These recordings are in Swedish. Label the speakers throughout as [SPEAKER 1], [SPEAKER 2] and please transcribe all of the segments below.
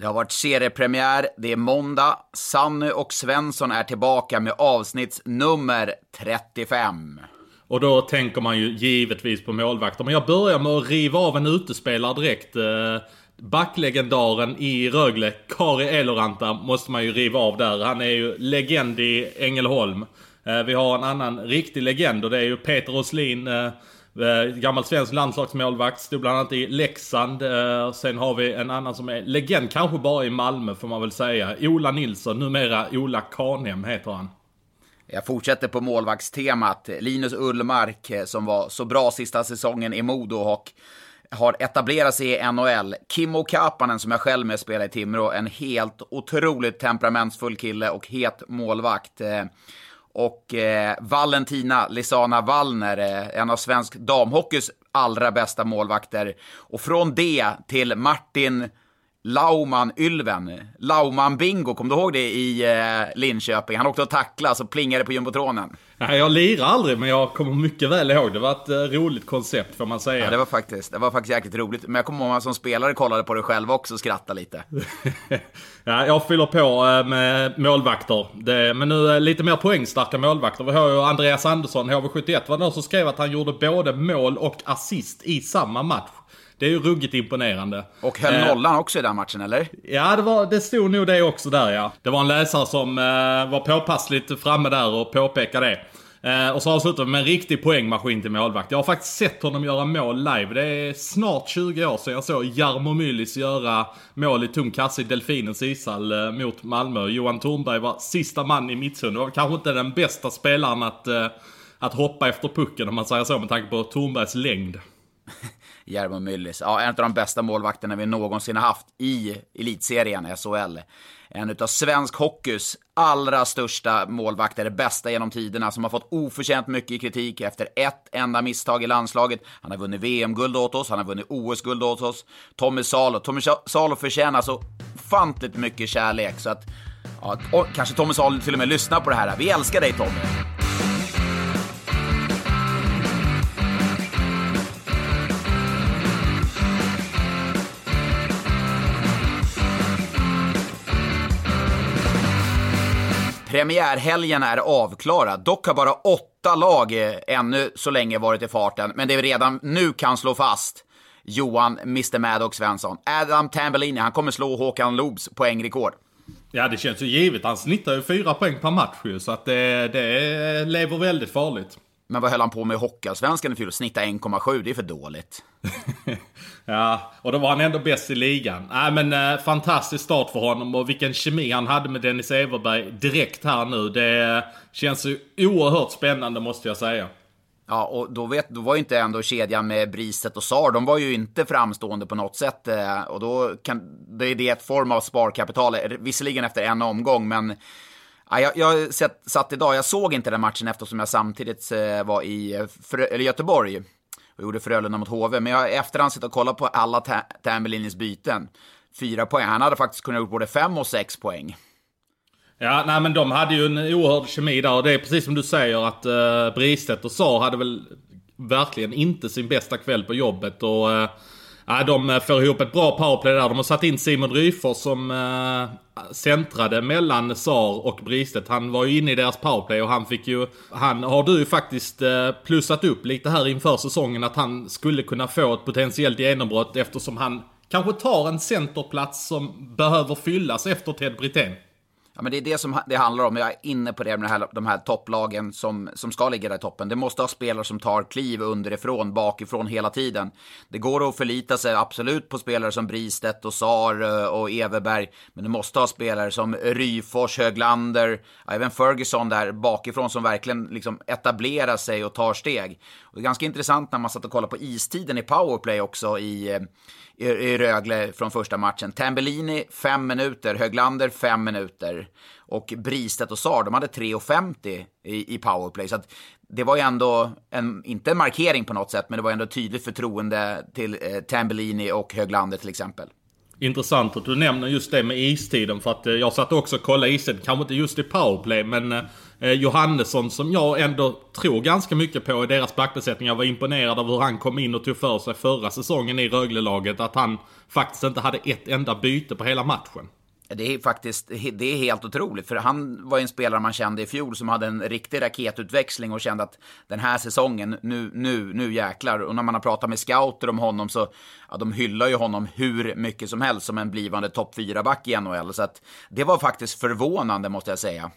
[SPEAKER 1] Det har varit seriepremiär, det är måndag. Sanny och Svensson är tillbaka med avsnittsnummer 35.
[SPEAKER 2] Och då tänker man ju givetvis på målvakter. Men jag börjar med att riva av en utespelare direkt. Eh, backlegendaren i Rögle, Kari Eloranta, måste man ju riva av där. Han är ju legend i Ängelholm. Eh, vi har en annan riktig legend och det är ju Peter Roslin. Eh, Eh, gammal svensk landslagsmålvakt, stod bland annat i Leksand. Eh, sen har vi en annan som är legend, kanske bara i Malmö får man väl säga. Ola Nilsson, numera Ola Kanem heter han.
[SPEAKER 1] Jag fortsätter på målvaktstemat. Linus Ullmark, eh, som var så bra sista säsongen i Modo och har etablerat sig i NHL. Kimmo Kapanen, som jag själv med spelar i Timrå, en helt otroligt temperamentsfull kille och het målvakt. Och eh, Valentina Lisana Wallner, eh, en av svensk damhockeys allra bästa målvakter. Och från det till Martin Lauman Ylven. Lauman Bingo, kom du ihåg det i eh, Linköping? Han åkte och tacklade så plingade på jumbotronen.
[SPEAKER 2] Nej, jag lirar aldrig, men jag kommer mycket väl ihåg. Det var ett eh, roligt koncept, får man säga.
[SPEAKER 1] Ja, det var faktiskt, det var faktiskt jäkligt roligt. Men jag kommer ihåg att man som spelare kollade på det själv också och skrattade lite.
[SPEAKER 2] ja, jag fyller på eh, med målvakter. Det, men nu eh, lite mer poängstarka målvakter. Vi har ju Andreas Andersson, HV71, var någon som skrev att han gjorde både mål och assist i samma match. Det är ju ruggigt imponerande.
[SPEAKER 1] Och höll eh, nollan också i den matchen, eller?
[SPEAKER 2] Ja, det, var, det stod nog det också där ja. Det var en läsare som eh, var påpassligt framme där och påpekade det. Eh, och så avslutar vi med en riktig poängmaskin till målvakt. Jag har faktiskt sett honom göra mål live. Det är snart 20 år sedan jag såg Jarmo Myllys göra mål i tom kasse i Delfinens ishall eh, mot Malmö. Johan Thornberg var sista man i mittzon. Det var kanske inte den bästa spelaren att, eh, att hoppa efter pucken om man säger så med tanke på Thornbergs längd.
[SPEAKER 1] Jarmo Myllys. Ja, en av de bästa målvakterna vi någonsin har haft i elitserien, SHL. En av svensk hockeys allra största målvakter, bästa genom tiderna, som har fått oförtjänt mycket kritik efter ett enda misstag i landslaget. Han har vunnit VM-guld åt oss, han har vunnit OS-guld åt oss. Tommy Salo. Tommy Salo förtjänar så ofantligt mycket kärlek, så att ja, kanske Tommy Salo till och med lyssnar på det här. Vi älskar dig Tommy! Premiärhelgen är avklarad. Dock har bara åtta lag eh, ännu så länge varit i farten, men det vi redan nu kan slå fast Johan Mr Maddox Svensson. Adam Tambellini, han kommer slå Håkan Loobs poängrekord.
[SPEAKER 2] Ja, det känns ju givet. Han snittar ju fyra poäng per match ju, så att det, det lever väldigt farligt.
[SPEAKER 1] Men vad höll han på med i Hockeyallsvenskan i fjol? Snitta 1,7, det är för dåligt.
[SPEAKER 2] ja, och då var han ändå bäst i ligan. Nej men eh, fantastisk start för honom och vilken kemi han hade med Dennis Everberg direkt här nu. Det äh, känns ju oerhört spännande måste jag säga.
[SPEAKER 1] Ja, och då, vet, då var ju inte ändå kedjan med Briset och Sar, de var ju inte framstående på något sätt. Och då kan, det är det ett form av sparkapital, visserligen efter en omgång, men Ja, jag, jag satt idag, jag såg inte den matchen eftersom jag samtidigt var i Frö, eller Göteborg och gjorde Frölunda mot HV. Men jag har efterhand suttit och kollat på alla Tambellini's byten. Fyra poäng. Han hade faktiskt kunnat gjort både fem och sex poäng.
[SPEAKER 2] Ja, nej men de hade ju en oerhörd kemi där och det är precis som du säger att eh, Bristedt och sa hade väl verkligen inte sin bästa kväll på jobbet och eh, Ja, de eh, får ihop ett bra powerplay där. De har satt in Simon Ryfors som eh, centrade mellan Sar och Bristet. Han var ju inne i deras powerplay och han fick ju... Han har du ju faktiskt eh, plussat upp lite här inför säsongen att han skulle kunna få ett potentiellt genombrott eftersom han kanske tar en centerplats som behöver fyllas efter Ted Brithén.
[SPEAKER 1] Ja, men det är det som det handlar om. Jag är inne på det med de här, de här topplagen som, som ska ligga där i toppen. Det måste ha spelare som tar kliv underifrån, bakifrån hela tiden. Det går att förlita sig absolut på spelare som Bristedt och Sar eh, och Everberg. Men du måste ha spelare som Ryfors, Höglander, även Ferguson där bakifrån som verkligen liksom etablerar sig och tar steg. Och det är ganska intressant när man satt och kollade på istiden i powerplay också i, eh, i, i Rögle från första matchen. Tambellini 5 minuter, Höglander 5 minuter och Bristedt och Sar, de hade 3.50 i, i powerplay. Så att det var ju ändå, en, inte en markering på något sätt, men det var ändå tydligt förtroende till eh, Tambellini och Höglander till exempel.
[SPEAKER 2] Intressant att du nämner just det med istiden för att eh, jag satt också och kollade istiden, kanske inte just i powerplay men eh, eh, Johannesson som jag ändå tror ganska mycket på i deras backbesättning. Jag var imponerad av hur han kom in och tog för sig förra säsongen i Rögle-laget. Att han faktiskt inte hade ett enda byte på hela matchen.
[SPEAKER 1] Det är faktiskt det är helt otroligt, för han var en spelare man kände i fjol som hade en riktig raketutväxling och kände att den här säsongen, nu, nu, nu jäklar. Och när man har pratat med scouter om honom så, ja, de hyllar ju honom hur mycket som helst som en blivande topp 4-back i NHL. Så att det var faktiskt förvånande måste jag säga.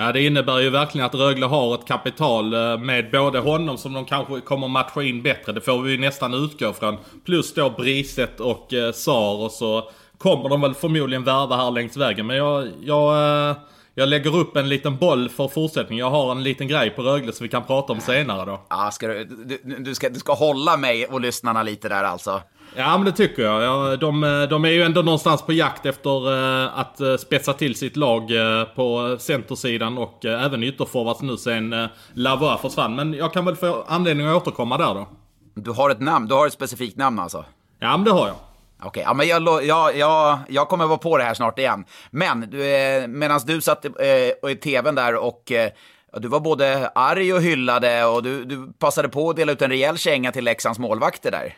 [SPEAKER 2] Ja, det innebär ju verkligen att Rögle har ett kapital eh, med både honom som de kanske kommer matcha in bättre. Det får vi ju nästan utgå från. Plus då Briset och eh, Sar och så kommer de väl förmodligen värva här längs vägen. Men jag, jag, eh, jag lägger upp en liten boll för fortsättning. Jag har en liten grej på Rögle som vi kan prata om senare då.
[SPEAKER 1] Ja, ska du, du, du, ska, du ska hålla mig och lyssnarna lite där alltså?
[SPEAKER 2] Ja men det tycker jag. Ja, de, de är ju ändå någonstans på jakt efter uh, att uh, spetsa till sitt lag uh, på centersidan och även ytterforwards nu sen Lavoie försvann. Men jag kan väl få anledning att återkomma där då.
[SPEAKER 1] Du har ett namn, du har ett specifikt namn alltså?
[SPEAKER 2] Ja men det har jag.
[SPEAKER 1] Okej, okay, ja, men jag, jag, jag, jag kommer vara på det här snart igen. Men eh, medan du satt eh, i tvn där och eh, du var både arg och hyllade och du, du passade på att dela ut en rejäl känga till Leksands målvakter där.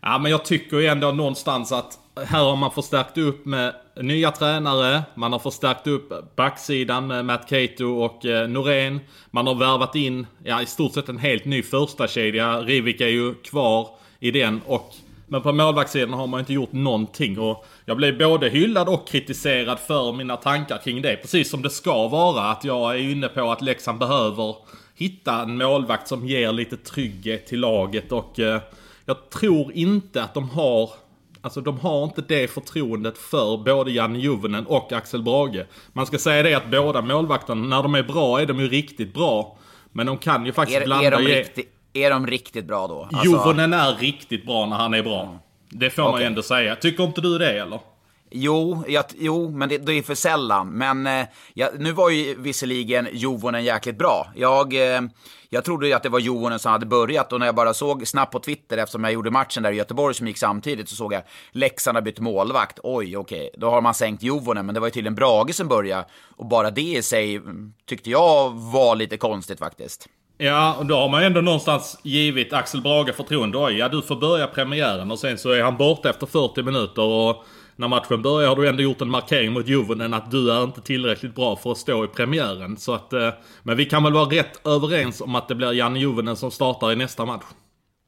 [SPEAKER 2] Ja, men jag tycker ju ändå någonstans att här har man förstärkt upp med nya tränare. Man har förstärkt upp backsidan med Matt Cato och eh, Norén. Man har värvat in, ja i stort sett en helt ny första kedja. Rivik är ju kvar i den och men på målvaktssidan har man inte gjort någonting och jag blev både hyllad och kritiserad för mina tankar kring det. Precis som det ska vara. Att jag är inne på att Leksand behöver hitta en målvakt som ger lite trygghet till laget och eh, jag tror inte att de har Alltså de har inte det förtroendet för både Janne Juvenen och Axel Brage. Man ska säga det att båda målvakterna, när de är bra är de ju riktigt bra. Men de kan ju faktiskt
[SPEAKER 1] är,
[SPEAKER 2] blanda...
[SPEAKER 1] Är de, riktigt, är de riktigt bra då?
[SPEAKER 2] Alltså... Juvonen är riktigt bra när han är bra. Det får okay. man ju ändå säga. Tycker inte du det eller?
[SPEAKER 1] Jo, jag, jo men det, det, är för sällan. Men eh, jag, nu var ju visserligen Jovonen jäkligt bra. Jag, eh, jag trodde ju att det var Jovonen som hade börjat och när jag bara såg snabbt på Twitter, eftersom jag gjorde matchen där i Göteborg som gick samtidigt, så såg jag Leksand har bytt målvakt. Oj, okej, okay. då har man sänkt Jovonen, men det var ju tydligen Brage som började. Och bara det i sig mm, tyckte jag var lite konstigt faktiskt.
[SPEAKER 2] Ja, och då har man ju ändå någonstans givit Axel Brage förtroende. Oj, ja du får börja premiären och sen så är han borta efter 40 minuter och när matchen börjar har du ändå gjort en markering mot Juvonen att du är inte tillräckligt bra för att stå i premiären. Så att, eh, men vi kan väl vara rätt överens om att det blir Janne Juvonen som startar i nästa match.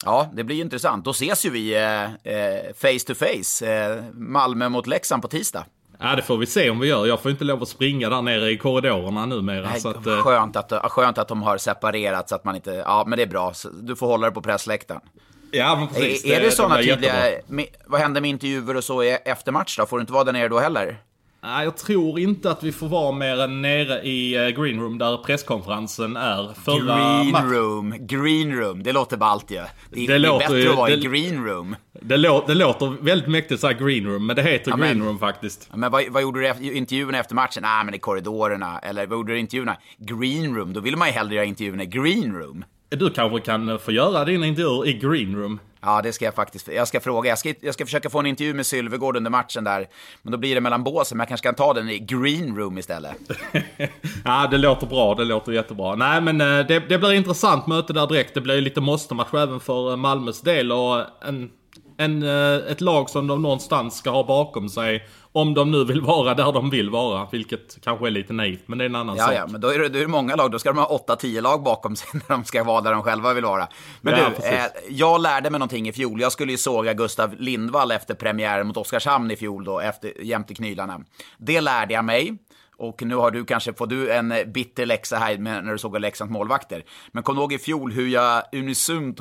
[SPEAKER 1] Ja, det blir intressant. Då ses ju vi eh, eh, face to face. Eh, Malmö mot Leksand på tisdag.
[SPEAKER 2] Ja, det får vi se om vi gör. Jag får inte lov att springa där nere i korridorerna numera.
[SPEAKER 1] Nej,
[SPEAKER 2] så att,
[SPEAKER 1] eh, skönt, att, skönt att de har separerat så att man inte... Ja, men det är bra. Du får hålla dig på pressläktaren.
[SPEAKER 2] Ja, men precis.
[SPEAKER 1] Är, är det, sådana tydliga... Vad händer med intervjuer och så efter match då? Får du inte vara där nere då heller?
[SPEAKER 2] Nej, jag tror inte att vi får vara mer än nere i eh, green room där presskonferensen är.
[SPEAKER 1] Förra green room, green room. Det låter ballt ju. Det, det, det är låter, bättre att vara det, i green room.
[SPEAKER 2] Det, lå, det låter väldigt mäktigt såhär green room, men det heter ja, green men, room faktiskt.
[SPEAKER 1] Men vad, vad gjorde du i intervjuerna efter matchen? Nej, men i korridorerna. Eller vad gjorde du i intervjuerna? Green room. Då vill man ju hellre göra intervjuerna i green room.
[SPEAKER 2] Du kanske kan få göra dina intervjuer i green room.
[SPEAKER 1] Ja, det ska jag faktiskt. Jag ska fråga. Jag ska, jag ska försöka få en intervju med Sylvegård under matchen där. Men då blir det mellan båsen. Men jag kanske kan ta den i green room istället.
[SPEAKER 2] ja, det låter bra. Det låter jättebra. Nej, men eh, det, det blir intressant möte där direkt. Det blir lite måste-match även för eh, Malmös del. Och en, en, eh, ett lag som de någonstans ska ha bakom sig. Om de nu vill vara där de vill vara, vilket kanske är lite naivt, men det är en annan
[SPEAKER 1] ja,
[SPEAKER 2] sak.
[SPEAKER 1] Ja, men då är, det, då är det många lag. Då ska de ha 8-10 lag bakom sig när de ska vara där de själva vill vara. Men ja, du, eh, jag lärde mig någonting i fjol. Jag skulle ju såga Gustav Lindvall efter premiären mot Oskarshamn i fjol då, efter, jämte knylarna. Det lärde jag mig. Och nu har du kanske, får du en bitter läxa här när du såg Leksands målvakter. Men kom ihåg i fjol hur jag unisont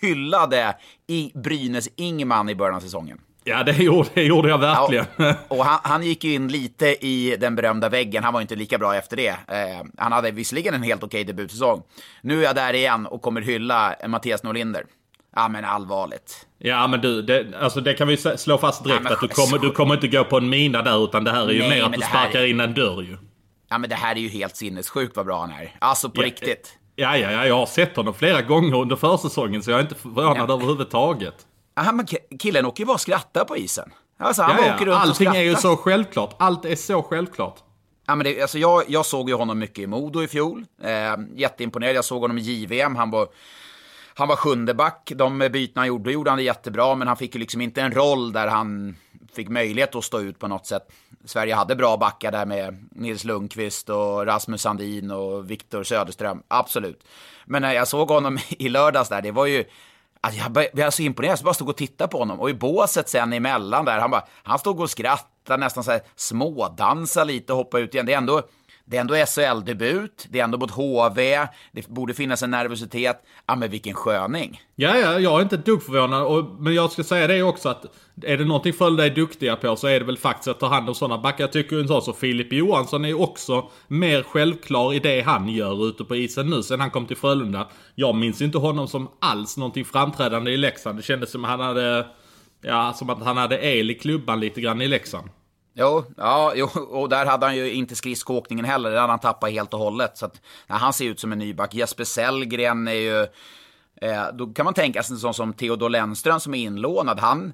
[SPEAKER 1] hyllade i Brynäs Ingman i början av säsongen?
[SPEAKER 2] Ja, det gjorde, det gjorde jag verkligen.
[SPEAKER 1] Ja, och han, han, gick ju in lite i den berömda väggen. Han var inte lika bra efter det. Eh, han hade visserligen en helt okej debutsäsong. Nu är jag där igen och kommer hylla Mattias Norlinder. Ja, men allvarligt.
[SPEAKER 2] Ja, men du, det, alltså det kan vi slå fast direkt ja, att du kommer, du kommer inte gå på en mina där, utan det här är ju Nej, mer att du sparkar är... in en dörr ju.
[SPEAKER 1] Ja, men det här är ju helt sinnessjukt vad bra han är. Alltså på ja, riktigt.
[SPEAKER 2] Ja, ja, ja, jag har sett honom flera gånger under försäsongen, så jag är inte förvånad ja. överhuvudtaget.
[SPEAKER 1] Ja, men killen åker ju bara och skrattar på isen. Alltså, han ja, ja. åker runt
[SPEAKER 2] Allting och är ju så självklart. Allt är så självklart.
[SPEAKER 1] Ja, men det, alltså jag, jag såg ju honom mycket i Modo i fjol. Eh, jätteimponerad. Jag såg honom i JVM. Han var, han var sjunde back. De byten han gjorde, gjorde han det jättebra, men han fick ju liksom inte en roll där han fick möjlighet att stå ut på något sätt. Sverige hade bra backar där med Nils Lundqvist och Rasmus Sandin och Viktor Söderström. Absolut. Men när jag såg honom i lördags där, det var ju Alltså jag blev så imponerad, så bara stod och tittade på honom. Och i båset sen emellan där, han, bara, han stod och skrattade, nästan så här smådansade lite och hoppade ut igen. Det är ändå det är ändå SHL-debut, det är ändå mot HV, det borde finnas en nervositet. Ja, men vilken sköning.
[SPEAKER 2] Ja, ja, jag är inte ett dugg förvånad. Och, men jag ska säga det också att är det någonting Frölunda är duktiga på så är det väl faktiskt att ta hand om sådana backar. Jag tycker en sån som Filip Johansson är också mer självklar i det han gör ute på isen nu sen han kom till Frölunda. Jag minns inte honom som alls någonting framträdande i Leksand. Det kändes som att han hade, ja, som att han hade el i klubban lite grann i Leksand.
[SPEAKER 1] Jo, ja, jo, och där hade han ju inte skridskoåkningen heller. den hade han tappat helt och hållet. Så att, nej, han ser ut som en nyback. Jesper Sellgren är ju... Eh, då kan man tänka sig en sån som Theodor Lennström som är inlånad. Han,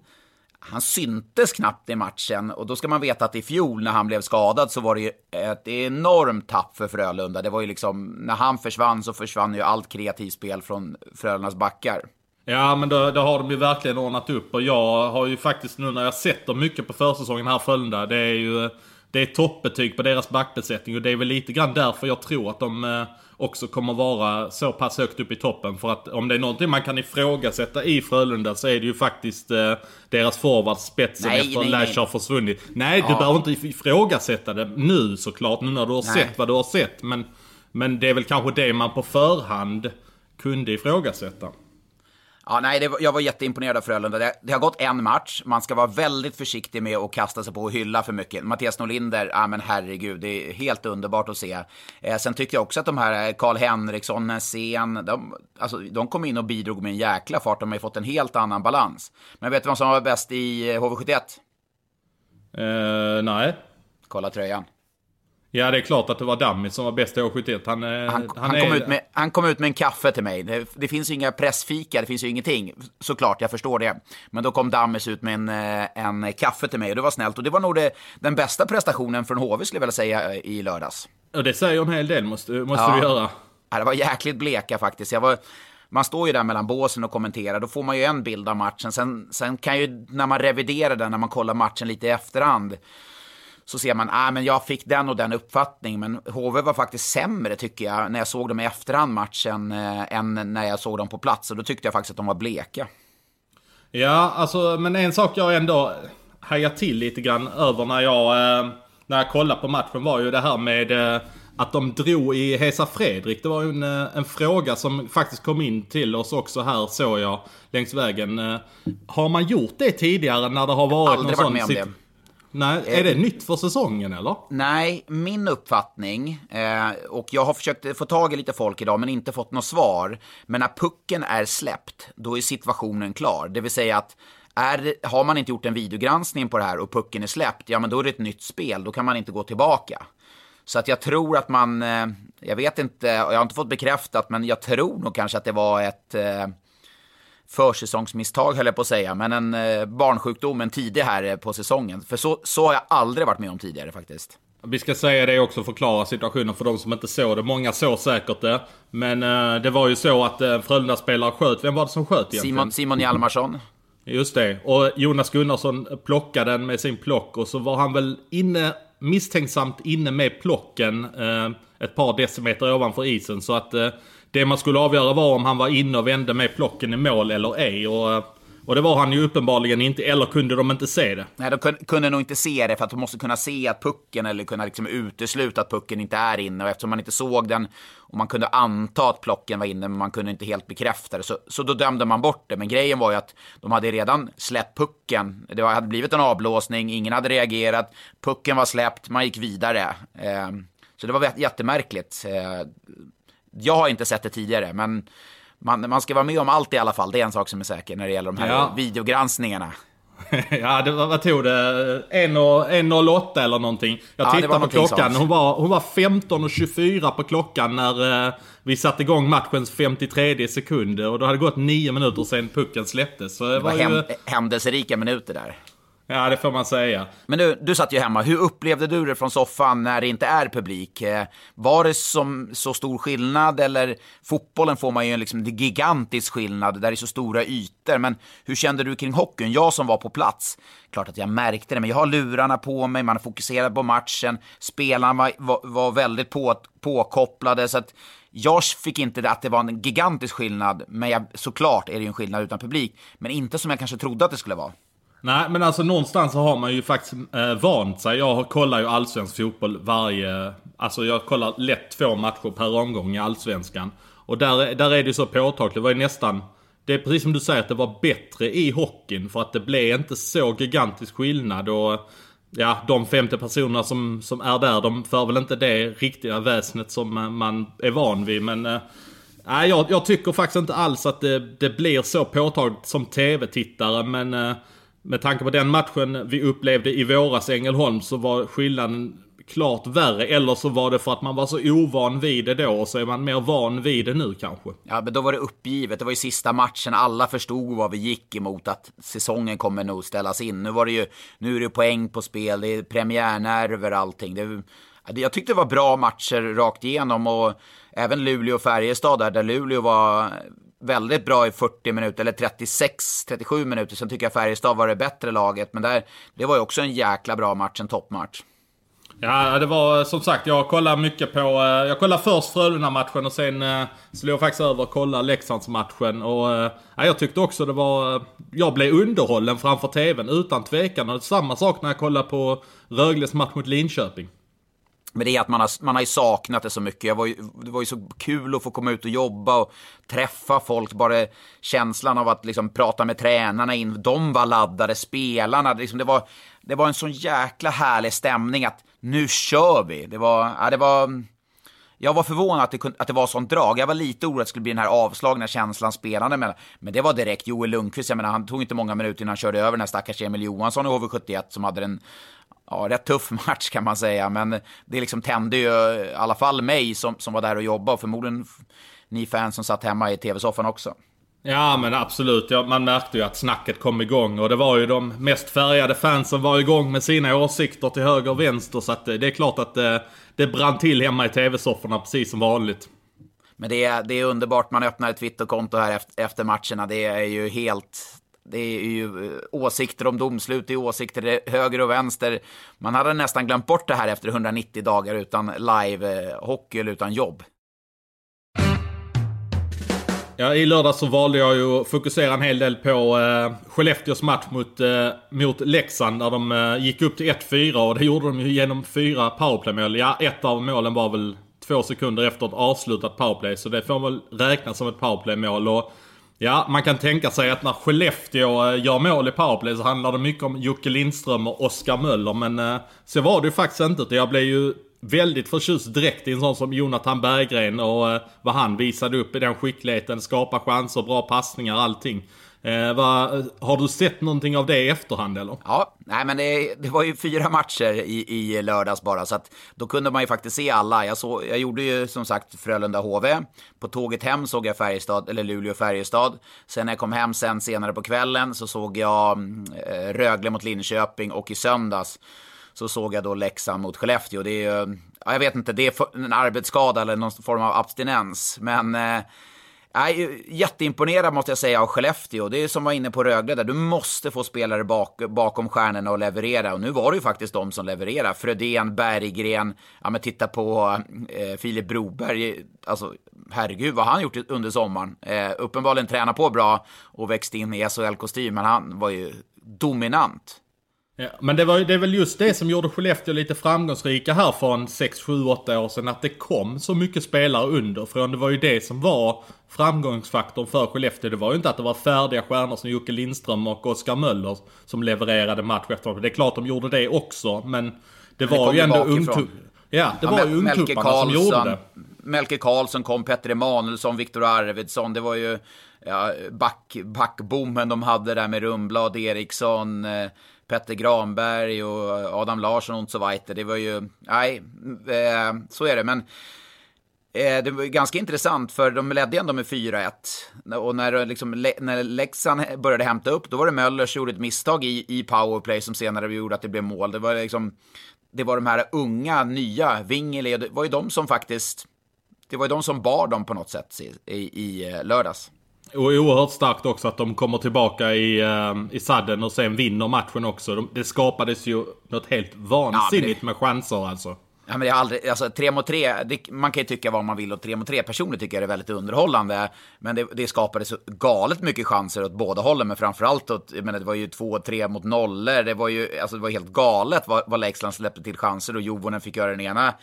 [SPEAKER 1] han syntes knappt i matchen. Och då ska man veta att i fjol när han blev skadad så var det ju ett enormt tapp för Frölunda. Det var ju liksom, när han försvann så försvann ju allt kreativt spel från Frölundas backar.
[SPEAKER 2] Ja, men då, då har de ju verkligen ordnat upp. Och jag har ju faktiskt nu när jag sett dem mycket på försäsongen här Frölunda. Det är ju det är toppbetyg på deras backbesättning. Och det är väl lite grann därför jag tror att de eh, också kommer vara så pass högt upp i toppen. För att om det är någonting man kan ifrågasätta i Frölunda så är det ju faktiskt eh, deras forwardspetsen efter att Lash har försvunnit. Nej, ja. du behöver inte ifrågasätta det nu såklart. Nu när du har nej. sett vad du har sett. Men, men det är väl kanske det man på förhand kunde ifrågasätta.
[SPEAKER 1] Ja, nej, var, jag var jätteimponerad av Frölunda. Det, det, har gått en match. Man ska vara väldigt försiktig med att kasta sig på och hylla för mycket. Mattias Norlinder, ja men herregud, det är helt underbart att se. Eh, sen tycker jag också att de här eh, Karl Henriksson, Nässén, de, alltså, de kom in och bidrog med en jäkla fart. De har ju fått en helt annan balans. Men vet du vad som var bäst i HV71?
[SPEAKER 2] Uh, eh, nej.
[SPEAKER 1] Kolla tröjan.
[SPEAKER 2] Ja, det är klart att det var Dammi som var bäst i
[SPEAKER 1] H71. Han, han, han, han är... kom ut med, han kom ut med en kaffe till mig. Det, det, finns ju inga pressfika, det finns ju ingenting. Såklart, jag förstår det. Men då kom Dammis ut med en, eh, en kaffe till mig och det var snällt. Och det var nog det, den bästa prestationen från HV skulle jag vilja säga i lördags.
[SPEAKER 2] Och det säger en hel del, måste, måste ja. du göra.
[SPEAKER 1] Ja, det var jäkligt bleka faktiskt. Jag var, man står ju där mellan båsen och kommenterar, då får man ju en bild av matchen. Sen, sen kan ju, när man reviderar den, när man kollar matchen lite i efterhand, så ser man, ah, men jag fick den och den uppfattning, men HV var faktiskt sämre tycker jag när jag såg dem i efterhand matchen eh, än när jag såg dem på plats. Och då tyckte jag faktiskt att de var bleka.
[SPEAKER 2] Ja, alltså, men en sak jag ändå hajar till lite grann över när jag, eh, när jag kollade på matchen var ju det här med eh, att de drog i Hesa Fredrik. Det var en, eh, en fråga som faktiskt kom in till oss också här såg jag längs vägen. Eh, har man gjort det tidigare när det har varit
[SPEAKER 1] Aldrig
[SPEAKER 2] någon
[SPEAKER 1] varit med om det.
[SPEAKER 2] Nej, är det nytt för säsongen eller?
[SPEAKER 1] Nej, min uppfattning, eh, och jag har försökt få tag i lite folk idag men inte fått något svar. Men när pucken är släppt, då är situationen klar. Det vill säga att är, har man inte gjort en videogranskning på det här och pucken är släppt, ja men då är det ett nytt spel, då kan man inte gå tillbaka. Så att jag tror att man, eh, jag vet inte, jag har inte fått bekräftat, men jag tror nog kanske att det var ett eh, försäsongsmisstag höll jag på att säga, men en eh, barnsjukdom en tidig här eh, på säsongen. För så, så har jag aldrig varit med om tidigare faktiskt.
[SPEAKER 2] Vi ska säga det också, förklara situationen för de som inte såg det. Många såg säkert det. Men eh, det var ju så att eh, Frölunda-spelare sköt. Vem var det som sköt egentligen?
[SPEAKER 1] Simon, Simon Hjalmarsson.
[SPEAKER 2] Just det. Och Jonas Gunnarsson plockade den med sin plock och så var han väl inne, misstänksamt inne med plocken eh, ett par decimeter ovanför isen. Så att eh, det man skulle avgöra var om han var inne och vände med plocken i mål eller ej. Och, eh, Och det var han ju uppenbarligen inte, eller kunde de inte se det?
[SPEAKER 1] Nej, de kunde, kunde nog inte se det för att de måste kunna se att pucken eller kunna liksom utesluta att pucken inte är inne. Och eftersom man inte såg den och man kunde anta att plocken var inne men man kunde inte helt bekräfta det. Så, så då dömde man bort det. Men grejen var ju att de hade redan släppt pucken. Det hade blivit en avblåsning, ingen hade reagerat, pucken var släppt, man gick vidare. Ehm, så det var jättemärkligt. Eh, jag har inte sett det tidigare, men man, man ska vara med om allt i alla fall. Det är en sak som är säker när det gäller de här ja. videogranskningarna.
[SPEAKER 2] ja, det var, vad tog det? 1.08 eller någonting. Jag ja, tittade på klockan. Hon var, hon var 15.24 på klockan när eh, vi satte igång matchens 53 sekund. Och då hade det gått 9 minuter sedan pucken släpptes. Så det,
[SPEAKER 1] det var, var ju... händelserika minuter där.
[SPEAKER 2] Ja, det får man säga.
[SPEAKER 1] Men du, du satt ju hemma. Hur upplevde du det från soffan när det inte är publik? Eh, var det som så stor skillnad? Eller fotbollen får man ju en liksom gigantisk skillnad, där det är så stora ytor. Men hur kände du kring hockeyn? Jag som var på plats, klart att jag märkte det, men jag har lurarna på mig, man är fokuserad på matchen, spelarna var, var, var väldigt på, påkopplade. Så att jag fick inte det att det var en gigantisk skillnad, men jag, såklart är det ju en skillnad utan publik. Men inte som jag kanske trodde att det skulle vara.
[SPEAKER 2] Nej, men alltså någonstans så har man ju faktiskt eh, vant sig. Jag kollar ju allsvensk fotboll varje... Alltså jag kollar lätt två matcher per omgång i allsvenskan. Och där, där är det ju så påtagligt. Det var ju nästan... Det är precis som du säger att det var bättre i hockeyn. För att det blev inte så gigantisk skillnad. Och ja, de 50 personerna som, som är där, de för väl inte det riktiga väsnet som eh, man är van vid. Men... Eh, nej, jag, jag tycker faktiskt inte alls att det, det blir så påtagligt som tv-tittare. Men... Eh, med tanke på den matchen vi upplevde i våras i Ängelholm så var skillnaden klart värre. Eller så var det för att man var så ovan vid det då och så är man mer van vid det nu kanske.
[SPEAKER 1] Ja, men då var det uppgivet. Det var ju sista matchen. Alla förstod vad vi gick emot. Att säsongen kommer nog ställas in. Nu var det ju, nu är det poäng på spel. Det är premiärnerver allting. Det, jag tyckte det var bra matcher rakt igenom och även Luleå och Färjestad där, där Luleå var väldigt bra i 40 minuter, eller 36-37 minuter. Sen tycker jag Färjestad var det bättre laget, men där, det var ju också en jäkla bra match, en toppmatch.
[SPEAKER 2] Ja, det var som sagt, jag kollade mycket på... Eh, jag kollade först Frölunda-matchen och sen eh, slog jag faktiskt över och kollade Leksands-matchen. Och eh, ja, jag tyckte också det var... Eh, jag blev underhållen framför TVn, utan tvekan. Och samma sak när jag kollade på Rögles match mot Linköping.
[SPEAKER 1] Men det är att man har, man har ju saknat det så mycket. Var ju, det var ju så kul att få komma ut och jobba och träffa folk. Bara känslan av att liksom prata med tränarna in. De var laddade, spelarna. Liksom det, var, det var en sån jäkla härlig stämning att nu kör vi. Det var... Ja, det var jag var förvånad att det, att det var sånt drag. Jag var lite orolig att det skulle bli den här avslagna känslan spelande emellan. Men det var direkt Joel Lundqvist. Jag menar, han tog inte många minuter innan han körde över den här stackars Emil Johansson i HV71 som hade den ja, rätt tuff match kan man säga. Men det liksom tände ju i alla fall mig som, som var där och jobbade och förmodligen ni fans som satt hemma i tv-soffan också.
[SPEAKER 2] Ja men absolut, ja, man märkte ju att snacket kom igång och det var ju de mest färgade fansen var igång med sina åsikter till höger och vänster så att det är klart att det, det brann till hemma i tv-sofforna precis som vanligt.
[SPEAKER 1] Men det är, det är underbart, man öppnar ett Twitterkonto här efter, efter matcherna, det är ju helt det är ju eh, åsikter om domslut, det är åsikter höger och vänster. Man hade nästan glömt bort det här efter 190 dagar utan live-hockey eh, eller utan jobb.
[SPEAKER 2] Ja, i lördag så valde jag ju att fokusera en hel del på eh, Skellefteås match mot, eh, mot Leksand. Där de eh, gick upp till 1-4 och det gjorde de ju genom fyra powerplaymål. Ja, ett av målen var väl två sekunder efter ett avslutat powerplay. Så det får väl räknas som ett powerplaymål. Och Ja, man kan tänka sig att när Skellefteå eh, gör mål i powerplay så handlar det mycket om Jocke Lindström och Oskar Möller. Men eh, så var det ju faktiskt inte. Jag blev ju väldigt förtjust direkt i en sån som Jonathan Berggren och eh, vad han visade upp i den skickligheten. Skapa chanser, bra passningar, allting. Eh, va, har du sett någonting av det i efterhand eller?
[SPEAKER 1] Ja, nej men det, det var ju fyra matcher i, i lördags bara, så att då kunde man ju faktiskt se alla. Jag, så, jag gjorde ju som sagt Frölunda HV. På tåget hem såg jag Färjestad, eller Luleå-Färjestad. Sen när jag kom hem sen senare på kvällen så såg jag eh, Rögle mot Linköping och i söndags så såg jag då Leksand mot Skellefteå. Det är ju, ja, jag vet inte, det är en arbetsskada eller någon form av abstinens. Men eh, Nej, jätteimponerad måste jag säga av Skellefteå. Det är som var inne på Rögle där. Du måste få spelare bak, bakom stjärnorna och leverera. Och nu var det ju faktiskt de som levererade. Frödén, Berggren, ja men titta på eh, Filip Broberg. Alltså, herregud vad han gjort under sommaren. Eh, uppenbarligen tränat på bra och växt in i SHL-kostym, men han var ju dominant.
[SPEAKER 2] Ja, men det, var, det är väl just det som gjorde Skellefteå lite framgångsrika här för en 6, 7, 8 år sedan. Att det kom så mycket spelare underifrån. Det var ju det som var framgångsfaktorn för Skellefteå. Det var ju inte att det var färdiga stjärnor som Jocke Lindström och Oskar Möller som levererade match efter match. Det är klart de gjorde det också, men det var
[SPEAKER 1] det
[SPEAKER 2] ju ändå
[SPEAKER 1] ungtupp.
[SPEAKER 2] Ja, det ja, var ju ungtupparna som gjorde det.
[SPEAKER 1] Melke Karlsson kom, Petter Emanuelsson, Viktor Arvidsson. Det var ju ja, back, backbommen de hade där med Rumblad, Eriksson. Eh, Petter Granberg och Adam Larsson och så vidare. Det var ju, nej, eh, så är det. Men eh, det var ganska intressant för de ledde ändå med 4-1. Och när, liksom, när Leksand började hämta upp, då var det Möller som gjorde ett misstag i, i powerplay som senare gjorde att det blev mål. Det var liksom, det var de här unga, nya, Wingeli, det var ju de som faktiskt, det var ju de som bar dem på något sätt i, i, i eh, lördags.
[SPEAKER 2] Och oerhört starkt också att de kommer tillbaka i, uh, i sadden och sen vinner matchen också. De, det skapades ju något helt vansinnigt ja, det... med chanser alltså.
[SPEAKER 1] Ja, men det är aldrig, alltså 3 mot 3, det, man kan ju tycka vad man vill och 3 mot 3 personer tycker jag är väldigt underhållande. Men det, det skapades så galet mycket chanser åt båda hållen, men framförallt åt, jag menar, det var ju 2-3 mot nollor. Det var ju, alltså det var helt galet vad, vad Leksand släppte till chanser och Jovonen fick göra den ena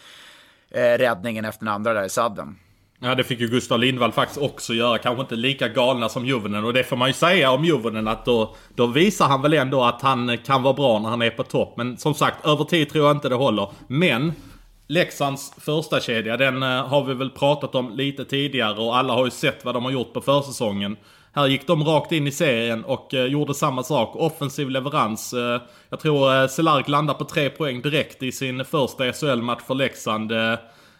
[SPEAKER 1] eh, räddningen efter den andra där i sadden.
[SPEAKER 2] Ja, det fick ju Gustav Lindvall faktiskt också göra. Kanske inte lika galna som Juvonen. Och det får man ju säga om Juvonen att då, då visar han väl ändå att han kan vara bra när han är på topp. Men som sagt, över tid tror jag inte det håller. Men Leksands första kedja, den eh, har vi väl pratat om lite tidigare och alla har ju sett vad de har gjort på försäsongen. Här gick de rakt in i serien och eh, gjorde samma sak. Offensiv leverans. Eh, jag tror eh, Celark landar på tre poäng direkt i sin första SHL-match för Leksand. Eh,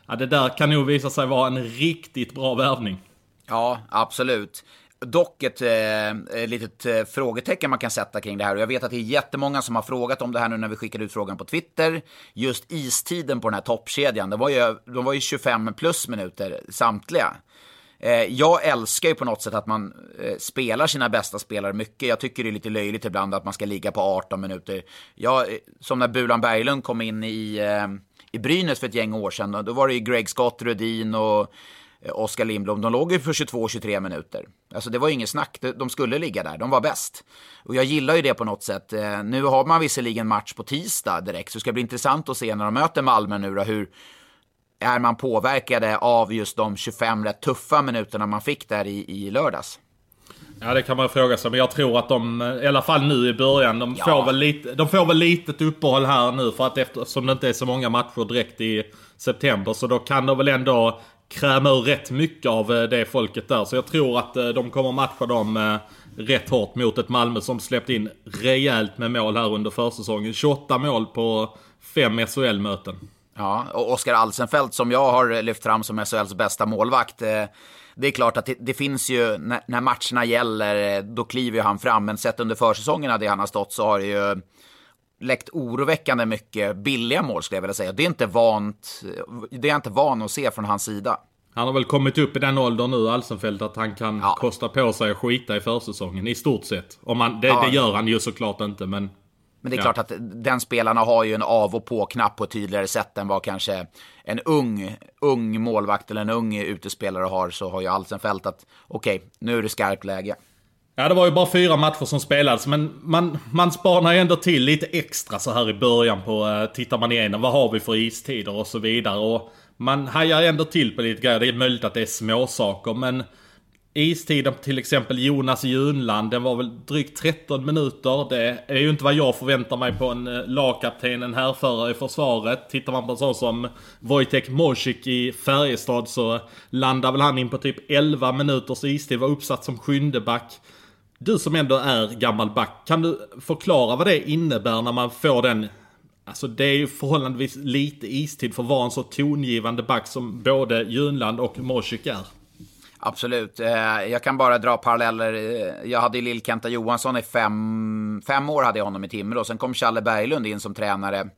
[SPEAKER 2] Ja, det där kan nog visa sig vara en riktigt bra värvning.
[SPEAKER 1] Ja, absolut. Dock ett eh, litet eh, frågetecken man kan sätta kring det här. Och jag vet att det är jättemånga som har frågat om det här nu när vi skickade ut frågan på Twitter. Just istiden på den här toppkedjan. Det var ju, de var ju 25 plus minuter samtliga. Eh, jag älskar ju på något sätt att man eh, spelar sina bästa spelare mycket. Jag tycker det är lite löjligt ibland att man ska ligga på 18 minuter. Jag, eh, som när Bulan Berglund kom in i eh, i Brynäs för ett gäng år sedan. Då var det ju Greg Scott, Rudin och eh, Oskar Lindblom. De låg ju för 22-23 minuter. Alltså det var ju inget snack. De skulle ligga där. De var bäst. Och jag gillar ju det på något sätt. Eh, nu har man visserligen match på tisdag direkt, så det ska bli intressant att se när de möter Malmö nu då, hur är man påverkade av just de 25 rätt tuffa minuterna man fick där i, i lördags?
[SPEAKER 2] Ja det kan man fråga sig. Men jag tror att de, i alla fall nu i början, de, ja. får, väl lite, de får väl litet uppehåll här nu. För att eftersom det inte är så många matcher direkt i september. Så då kan de väl ändå kräma ur rätt mycket av eh, det folket där. Så jag tror att eh, de kommer matcha dem eh, rätt hårt mot ett Malmö som släppt in rejält med mål här under försäsongen. 28 mål på fem SHL-möten.
[SPEAKER 1] Ja, och Oskar Alsenfelt som jag har lyft fram som SHLs bästa målvakt det är klart att det, det finns ju, när, när, matcherna gäller, då kliver ju han fram. Men sett under försäsongerna, det han har stått, så har det ju läckt oroväckande mycket billiga mål skulle jag vilja säga. Det är inte vant, det är jag inte van att se från hans sida.
[SPEAKER 2] Han har väl kommit upp i den åldern nu, Alsenfelt, att han kan ja. kosta på sig att skita i försäsongen, i stort sett. Om man, det, ja. det gör han ju såklart inte, men...
[SPEAKER 1] Men det är ja. klart att den spelarna har ju en av och på-knapp på ett tydligare sätt än vad kanske en ung, ung målvakt eller en ung utespelare har. Så har ju Alsenfelt att okej, okay, nu är det skarpt läge.
[SPEAKER 2] Ja, det var ju bara fyra matcher som spelades, men man, man spanar ju ändå till lite extra så här i början på, uh, tittar man igenom, vad har vi för istider och så vidare. Och man hajar ändå till på lite grejer. Det är möjligt att det är småsaker, men Istiden på till exempel Jonas Junland, den var väl drygt 13 minuter. Det är ju inte vad jag förväntar mig på en eh, lagkapten, en härförare i försvaret. Tittar man på en sån som Wojtek Mosik i Färjestad så landar väl han in på typ 11 minuters istid, var uppsatt som sjunde back. Du som ändå är gammal back, kan du förklara vad det innebär när man får den Alltså det är ju förhållandevis lite istid för att vara en så tongivande back som både Junland och Mosik är.
[SPEAKER 1] Absolut. Eh, jag kan bara dra paralleller. Eh, jag hade ju Lill-Kenta Johansson i fem, fem år hade jag honom i Timrå. Sen kom Challe Berglund in som tränare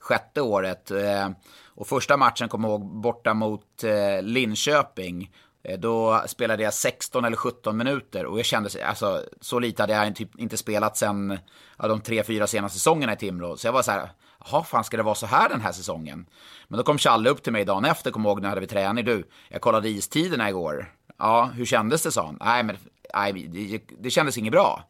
[SPEAKER 1] sjätte året. Eh, och första matchen kom jag ihåg borta mot eh, Linköping. Eh, då spelade jag 16 eller 17 minuter och jag kände, alltså så lite hade jag typ inte spelat sen ja, de tre, fyra senaste säsongerna i Timrå. Så jag var så här, jaha, fan ska det vara så här den här säsongen? Men då kom Challe upp till mig dagen efter, kom ihåg när hade vi träning. Du, jag kollade istiderna igår. Ja, hur kändes det, sa han. Nej, men nej, det, det kändes inget bra.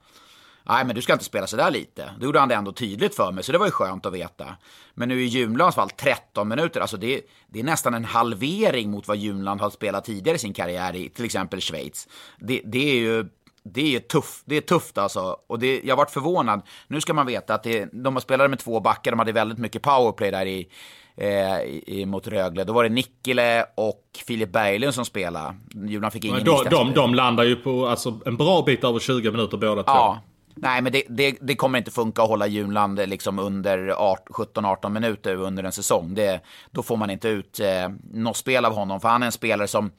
[SPEAKER 1] Nej, men du ska inte spela så där lite. Då gjorde han det ändå tydligt för mig, så det var ju skönt att veta. Men nu i Junlands fall, 13 minuter, alltså det, det är nästan en halvering mot vad Junland har spelat tidigare i sin karriär i till exempel Schweiz. Det, det är ju det är, tuff, det är tufft alltså. Och det, jag varit förvånad. Nu ska man veta att det, de har spelat med två backar, de hade väldigt mycket powerplay där i, eh, i, mot Rögle. Då var det Nikkele och Filip Berglund som spelade. Djurgården fick ingen
[SPEAKER 2] de, de, de landar ju på alltså, en bra bit över 20 minuter båda två.
[SPEAKER 1] Ja, Nej, men det, det, det, kommer inte funka att hålla Junland liksom under 17-18 minuter under en säsong. Det, då får man inte ut eh, något spel av honom, för han är en spelare som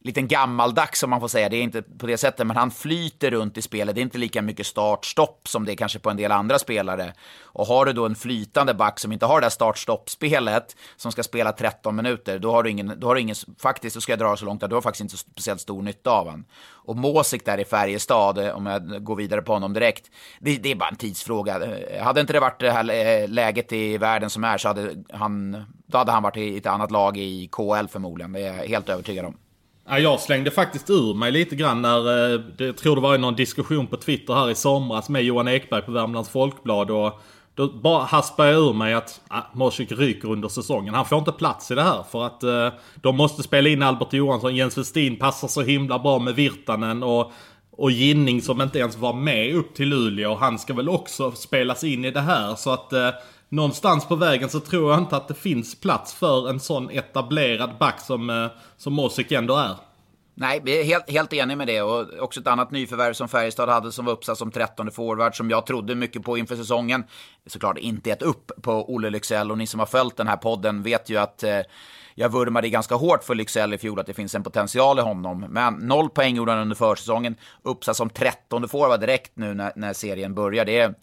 [SPEAKER 1] liten gammaldags om man får säga. Det är inte på det sättet, men han flyter runt i spelet. Det är inte lika mycket start-stopp som det är kanske på en del andra spelare. Och har du då en flytande back som inte har det där start-stopp-spelet, som ska spela 13 minuter, då har du ingen, då har du ingen, faktiskt, då ska jag dra så långt att du har faktiskt inte så speciellt stor nytta av honom. Och Måsik där i Färjestad, om jag går vidare på honom direkt, det, det, är bara en tidsfråga. Eh, hade inte det varit det här eh, läget i världen som är så hade han, då hade han varit i ett annat lag i KL förmodligen, det är jag helt övertygad om.
[SPEAKER 2] Ja, jag slängde faktiskt ur mig lite grann när, eh, jag tror det var någon diskussion på Twitter här i somras med Johan Ekberg på Värmlands Folkblad. Och då bara haspade jag ur mig att ah, Morsik ryker under säsongen. Han får inte plats i det här för att eh, de måste spela in Albert Johansson. Jens Westin passar så himla bra med Virtanen och, och Ginning som inte ens var med upp till Luleå. Han ska väl också spelas in i det här. Så att eh, någonstans på vägen så tror jag inte att det finns plats för en sån etablerad back som, eh, som Mosik ändå är.
[SPEAKER 1] Nej, vi är helt, helt eniga med det. Och också ett annat nyförvärv som Färjestad hade som var uppsatt som 13 forward som jag trodde mycket på inför säsongen. Såklart inte ett upp på Olle Lycksell och ni som har följt den här podden vet ju att eh, jag vurmade ganska hårt för Lycksell i fjol, att det finns en potential i honom. Men noll poäng gjorde han under försäsongen. Uppsatt som 13 forward direkt nu när, när serien börjar. Det är,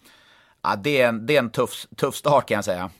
[SPEAKER 1] ja, det är en, det är en tuff, tuff start kan jag säga.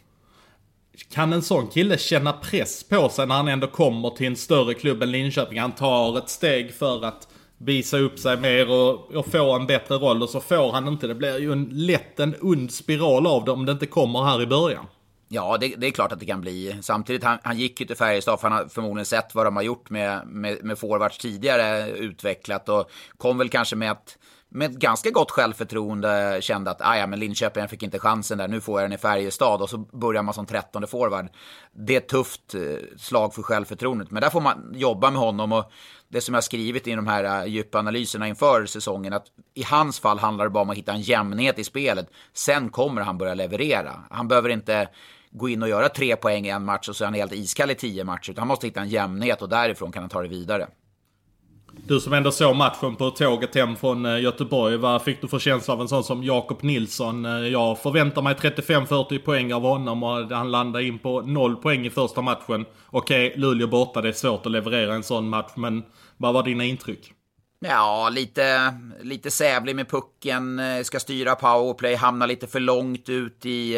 [SPEAKER 2] Kan en sån kille känna press på sig när han ändå kommer till en större klubb än Linköping? Han tar ett steg för att visa upp sig mer och, och få en bättre roll och så får han inte. Det blir ju en, lätt en ond spiral av det om det inte kommer här i början.
[SPEAKER 1] Ja, det, det, är klart att det kan bli. Samtidigt, han, han gick ju till Färjestad för han har förmodligen sett vad de har gjort med, med, med forwards tidigare utvecklat och kom väl kanske med att med ganska gott självförtroende kände att ah, ja, men Linköping jag fick inte chansen där, nu får jag den i Färjestad och så börjar man som trettonde forward. Det är ett tufft eh, slag för självförtroendet, men där får man jobba med honom och det som jag skrivit i de här eh, djupa analyserna inför säsongen, att i hans fall handlar det bara om att hitta en jämnhet i spelet. Sen kommer han börja leverera. Han behöver inte gå in och göra tre poäng i en match och så är han helt iskall i tio matcher, utan han måste hitta en jämnhet och därifrån kan han ta det vidare.
[SPEAKER 2] Du som ändå såg matchen på tåget hem från eh, Göteborg. Vad fick du för känsla av en sån som Jakob Nilsson? Eh, jag förväntar mig 35-40 poäng av honom och han landar in på 0 poäng i första matchen. Okej, Luleå borta, det är svårt att leverera en sån match, men vad var dina intryck?
[SPEAKER 1] Ja, lite, lite sävlig med pucken, eh, ska styra powerplay, hamna lite för långt ut i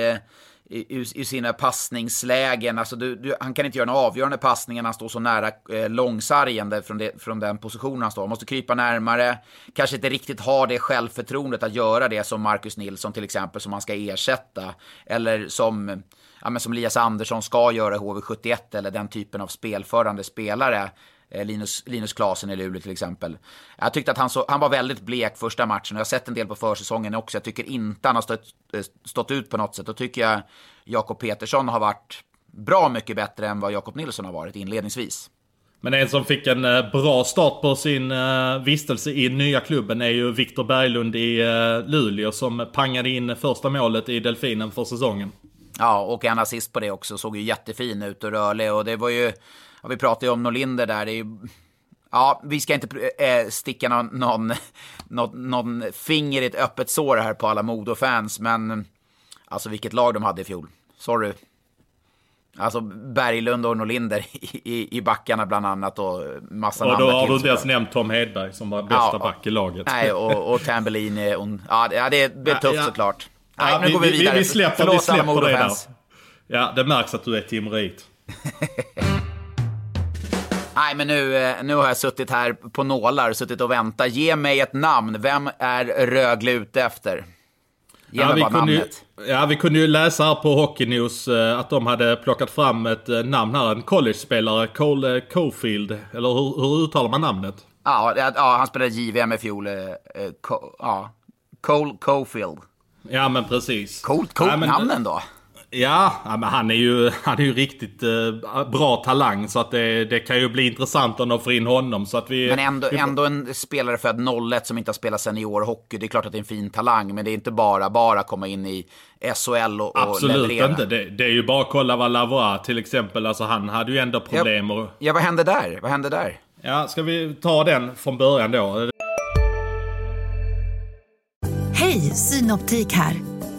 [SPEAKER 1] i, i sina passningslägen. Alltså du, du, han kan inte göra några avgörande passningar när han står så nära eh, långsargen från, det, från den positionen han står. Han måste krypa närmare, kanske inte riktigt ha det självförtroendet att göra det som Marcus Nilsson till exempel, som han ska ersätta. Eller som, ja, men som Elias Andersson ska göra i HV71, eller den typen av spelförande spelare. Eh, Linus, Linus Klasen i Luleå till exempel. Jag tyckte att han, så, han var väldigt blek första matchen och jag har sett en del på försäsongen också. Jag tycker inte han har stått, eh, stått ut på något sätt. Då tycker jag Jakob Petersson har varit bra mycket bättre än vad Jakob Nilsson har varit inledningsvis.
[SPEAKER 2] Men en som fick en eh, bra start på sin vistelse i nya klubben är ju Viktor Berglund i Luleå som pangade in första målet i Delfinen för säsongen.
[SPEAKER 1] Ja, och en assist på det också. Såg ju jättefin ut och rörlig och det var ju ja, vi pratade ju om Norlinder där. Det är ju, ja, vi ska inte äh, sticka någon, någon, någon, någon finger i ett öppet sår här på alla Modo-fans, men alltså vilket lag de hade i fjol. Sorry. Alltså Berglund och Norlinder i, i, backarna bland annat och massa
[SPEAKER 2] Och då har du inte ens nämnt Tom Hedberg som var bästa ja, back i laget.
[SPEAKER 1] Nej, och, och Tambellini. Och, ja, det blir tufft ja, såklart. Nej, ja, nu går vi vidare.
[SPEAKER 2] Vi, vi släpper, Förlåt vi släpper det där. Ja, det märks att du är timrit.
[SPEAKER 1] Nej, men nu, eh, nu har jag suttit här på nålar, suttit och väntat. Ge mig ett namn. Vem är Rögle ute efter? Ge ja, mig bara namnet.
[SPEAKER 2] Ja, vi kunde ju läsa här på Hockey News eh, att de hade plockat fram ett eh, namn här. En college-spelare, Cole Cofield. Eller hur, hur uttalar man namnet?
[SPEAKER 1] Ja, ja, han spelade JVM i fjol. ja. Cole Cofield.
[SPEAKER 2] Ja, men precis.
[SPEAKER 1] Coolt, coolt
[SPEAKER 2] Ja,
[SPEAKER 1] namn ändå.
[SPEAKER 2] Ja, men han är ju, han är ju riktigt eh, bra talang. Så att det, det kan ju bli intressant om de får in honom. Så att vi,
[SPEAKER 1] Men ändå,
[SPEAKER 2] vi,
[SPEAKER 1] ändå en spelare född 01 som inte har spelat seniorhockey. Det är klart att det är en fin talang, men det är inte bara bara komma in i SHL och, och
[SPEAKER 2] Absolut
[SPEAKER 1] leverera.
[SPEAKER 2] inte. Det, det är ju bara att kolla vad Lavoie till exempel. Alltså han hade ju ändå problem. Och,
[SPEAKER 1] Ja, vad hände där? Vad hände där?
[SPEAKER 2] ja, ska vi ta den från början då?
[SPEAKER 3] Hej, Synoptik här.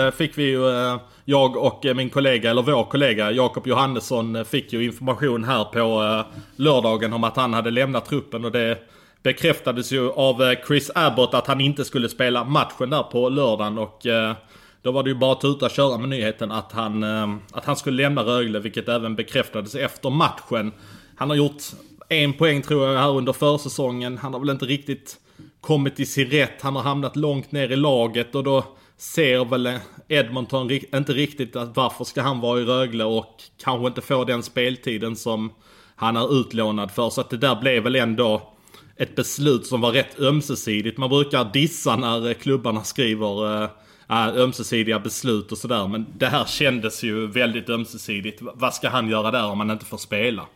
[SPEAKER 2] Eh, fick vi ju, eh, jag och eh, min kollega, eller vår kollega Jakob Johannesson fick ju information här på lördagen om att han hade lämnat truppen och det bekräftades ju av Chris Abbott att han inte skulle spela matchen där på lördagen och då var det ju bara att tuta och köra med nyheten att han, att han skulle lämna Rögle vilket även bekräftades efter matchen. Han har gjort en poäng tror jag här under försäsongen. Han har väl inte riktigt kommit i sin rätt. Han har hamnat långt ner i laget och då ser väl Edmonton inte riktigt att varför ska han vara i Rögle och kanske inte få den speltiden som han är utlånad för. Så att det där blev väl ändå ett beslut som var rätt ömsesidigt. Man brukar dissa när eh, klubbarna skriver eh, äh, ömsesidiga beslut och sådär. Men det här kändes ju väldigt ömsesidigt. Vad ska han göra där om han inte får spela?